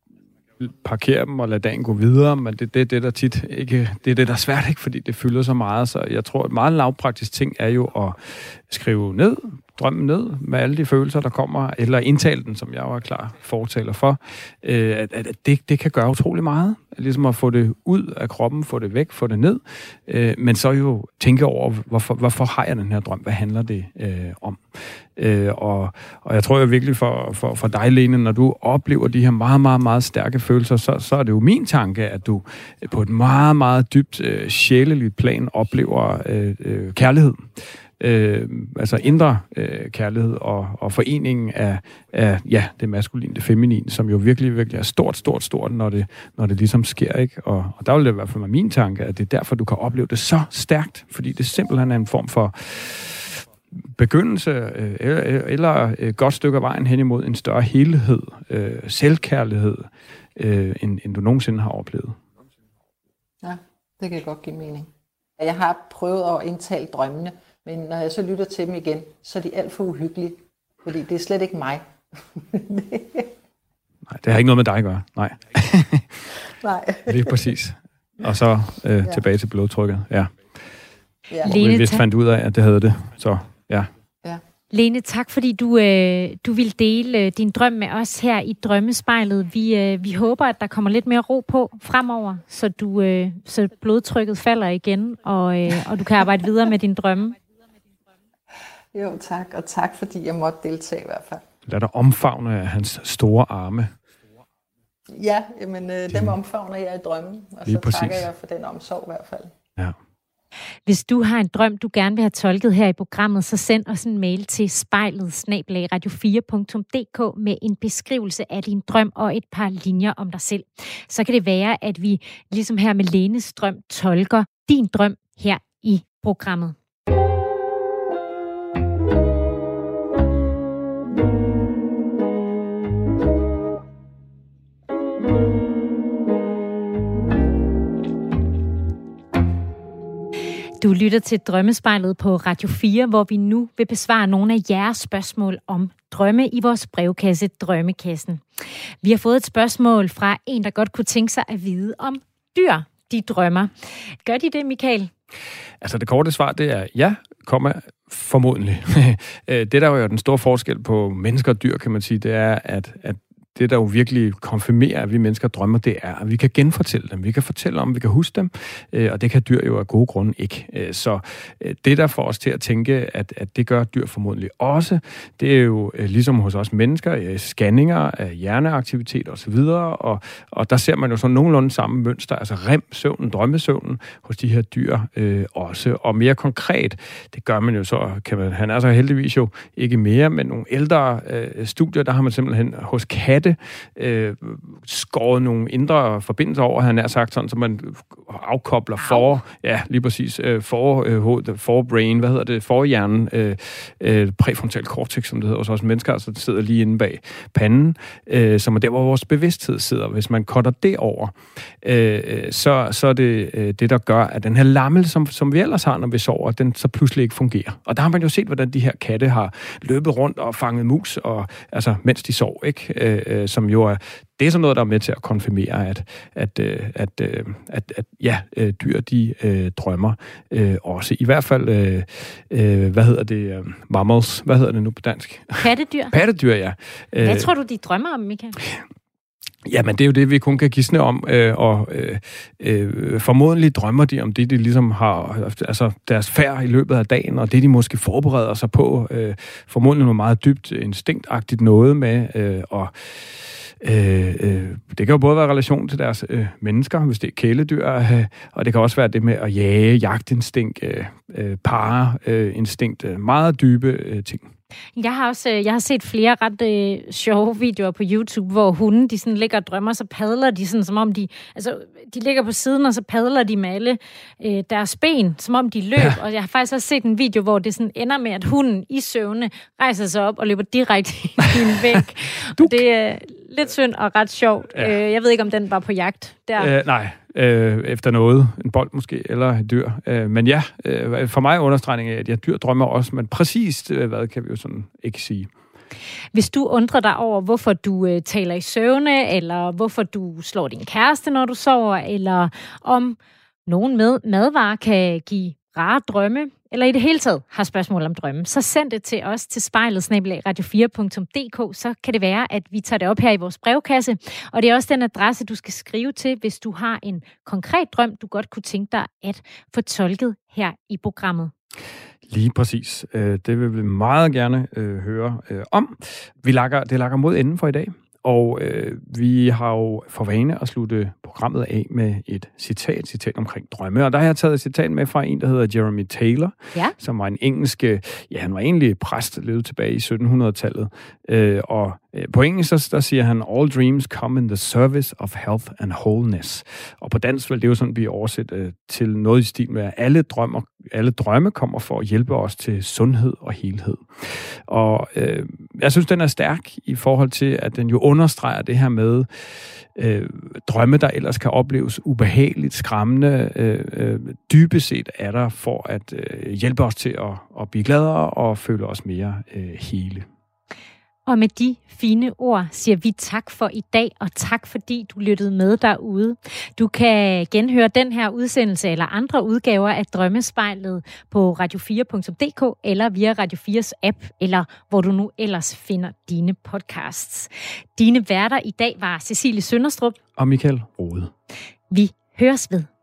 parkere dem og lade dagen gå videre, men det er det, det, der tit ikke, det er det, der er svært, ikke, fordi det fylder så meget. Så jeg tror, at meget lavpraktisk ting er jo at skrive ned, drømmen ned med alle de følelser, der kommer, eller indtale den, som jeg var klar fortaler for, øh, at, at det, det kan gøre utrolig meget. Ligesom at få det ud af kroppen, få det væk, få det ned, øh, men så jo tænke over, hvorfor, hvorfor har jeg den her drøm? Hvad handler det øh, om? Øh, og, og jeg tror jo virkelig for, for, for dig, Lene, når du oplever de her meget, meget, meget stærke følelser, så, så er det jo min tanke, at du på et meget, meget dybt øh, sjæleligt plan oplever øh, øh, kærlighed øh, altså indre øh, kærlighed og, og foreningen af, af ja, det maskuline, det feminine, som jo virkelig, virkelig er stort, stort, stort, når det, når det ligesom sker. Ikke? Og, og der vil det i hvert fald være min tanke, at det er derfor, du kan opleve det så stærkt, fordi det simpelthen er en form for begyndelse øh, eller, eller et godt stykke af vejen hen imod en større helhed, øh, selvkærlighed, øh, end, end du nogensinde har oplevet. Ja, det kan godt give mening. Jeg har prøvet at indtale drømmene, men når jeg så lytter til dem igen, så er de alt for uhyggelige. Fordi det er slet ikke mig. [LAUGHS] Nej, det har ikke noget med dig at gøre. Nej. [LAUGHS] Nej. Lige præcis. Og så øh, ja. tilbage til blodtrykket. Ja. Ja. Hvor vi vist fandt ud af, at det havde det. Så ja. ja. Lene, tak fordi du, øh, du vil dele øh, din drøm med os her i Drømmespejlet. Vi, øh, vi håber, at der kommer lidt mere ro på fremover, så, du, øh, så blodtrykket falder igen, og, øh, og du kan arbejde videre med din drømme. Jo, tak. Og tak, fordi jeg måtte deltage i hvert fald. Lad dig omfavne af hans store arme. Ja, men øh, dem omfavner jeg i drømmen. Og Lige så præcis. takker jeg for den omsorg i hvert fald. Ja. Hvis du har en drøm, du gerne vil have tolket her i programmet, så send os en mail til spejlet radio4.dk med en beskrivelse af din drøm og et par linjer om dig selv. Så kan det være, at vi ligesom her med Lenes drøm tolker din drøm her i programmet. Du lytter til Drømmespejlet på Radio 4, hvor vi nu vil besvare nogle af jeres spørgsmål om drømme i vores brevkasse Drømmekassen. Vi har fået et spørgsmål fra en, der godt kunne tænke sig at vide om dyr, de drømmer. Gør de det, Michael? Altså det korte svar, det er ja, komma, formodentlig. [LAUGHS] Øh, det der er jo den store forskel på mennesker og dyr, kan man sige, det er, at, at det, der jo virkelig konfirmerer, at vi mennesker drømmer, det er, at vi kan genfortælle dem. Vi kan fortælle om, vi kan huske dem, øh, og det kan dyr jo af gode grunde ikke. Øh, så øh, det, der får os til at tænke, at, at det gør dyr formodentlig også, det er jo øh, ligesom hos os mennesker, øh, scanninger af hjerneaktivitet osv., og, og der ser man jo sådan nogenlunde samme mønster, altså rem-søvnen, drømmesøvnen hos de her dyr øh, også. Og mere konkret, det gør man jo så, kan man, han er så heldigvis jo ikke mere, men nogle ældre øh, studier, der har man simpelthen hos katte øh, skåret nogle indre forbindelser over, han har sagt sådan, så man afkobler for, ja, lige præcis, øh, for, øh, for brain, hvad hedder det, forhjernen, øh, øh, præfrontal cortex, som det hedder hos os mennesker, altså det sidder lige inde bag panden, øh, som er der, hvor vores bevidsthed sidder. Hvis man cutter det over, øh, så, så er det øh, det, der gør, at den her lammel, som, som vi ellers har, når vi sover, den så pludselig ikke fungerer. Og der har man jo set, hvordan de her katte har løbet rundt og fanget mus, og, altså, mens de sov, ikke? Øh, øh, som jo er, det er sådan noget, der er med til at konfirmere, at, at, øh, at, at, at, at ja, øh, dyr, de øh, drømmer øh, også. I hvert fald, øh, øh, hvad hedder det, øh, mammals, hvad hedder det nu på dansk? Pattedyr. Pattedyr, ja. Hvad tror du, de drømmer om, Michael? Jamen, det er jo det, vi kun kan gisne om, øh, og øh, øh, formodentlig drømmer de om det, de ligesom har, altså deres færd i løbet af dagen, og det, de måske forbereder sig på, øh, formodentlig noget meget dybt instinktagtigt noget med, øh, og Øh, øh, det kan jo både være relation til deres øh, mennesker, hvis det er kæledyr, øh, og det kan også være det med at jage, jagtinstinkt, øh, øh, parreinstinkt, øh, meget dybe øh, ting. Jeg har også jeg har set flere ret øh, sjove videoer på YouTube, hvor hunden de sådan ligger og drømmer, så padler de sådan, som om de... Altså, de ligger på siden, og så padler de med alle øh, deres ben, som om de løb. Ja. Og jeg har faktisk også set en video, hvor det sådan ender med, at hunden i søvne rejser sig op og løber direkte [LAUGHS] i en væg. og det er lidt synd og ret sjovt. Ja. Øh, jeg ved ikke, om den var på jagt der. Øh, nej, øh, efter noget. En bold måske, eller et dyr. Øh, men ja, øh, for mig er understregning af, at jeg dyr drømmer også, men præcist øh, hvad kan vi jo sådan ikke sige. Hvis du undrer dig over, hvorfor du øh, taler i søvne, eller hvorfor du slår din kæreste, når du sover, eller om nogen med madvarer kan give rare drømme, eller i det hele taget har spørgsmål om drømme, så send det til os til spejlet radio4.dk, så kan det være, at vi tager det op her i vores brevkasse. Og det er også den adresse, du skal skrive til, hvis du har en konkret drøm, du godt kunne tænke dig at få tolket her i programmet. Lige præcis. Øh, det vil vi meget gerne øh, høre øh, om. Vi lakker, det lakker mod enden for i dag. Og øh, vi har jo for vane at slutte programmet af med et citat, citat omkring drømme. Og der har jeg taget et citat med fra en, der hedder Jeremy Taylor, ja. som var en engelsk, ja, han var egentlig præst, levede tilbage i 1700-tallet. Øh, og Øh, på engelsk, der, der siger han, all dreams come in the service of health and wholeness. Og på dansk vil det jo sådan blive oversat øh, til noget i stil med, at alle, drømmer, alle drømme kommer for at hjælpe os til sundhed og helhed. Og øh, jeg synes, den er stærk i forhold til, at den jo understreger det her med øh, drømme, der ellers kan opleves ubehageligt, skræmmende, øh, øh, dybest set er der for at øh, hjælpe os til at, at blive gladere og føle os mere øh, hele. Og med de fine ord siger vi tak for i dag, og tak fordi du lyttede med derude. Du kan genhøre den her udsendelse eller andre udgaver af Drømmespejlet på radio4.dk eller via Radio 4's app, eller hvor du nu ellers finder dine podcasts. Dine værter i dag var Cecilie Sønderstrup og Michael Rode. Vi høres ved.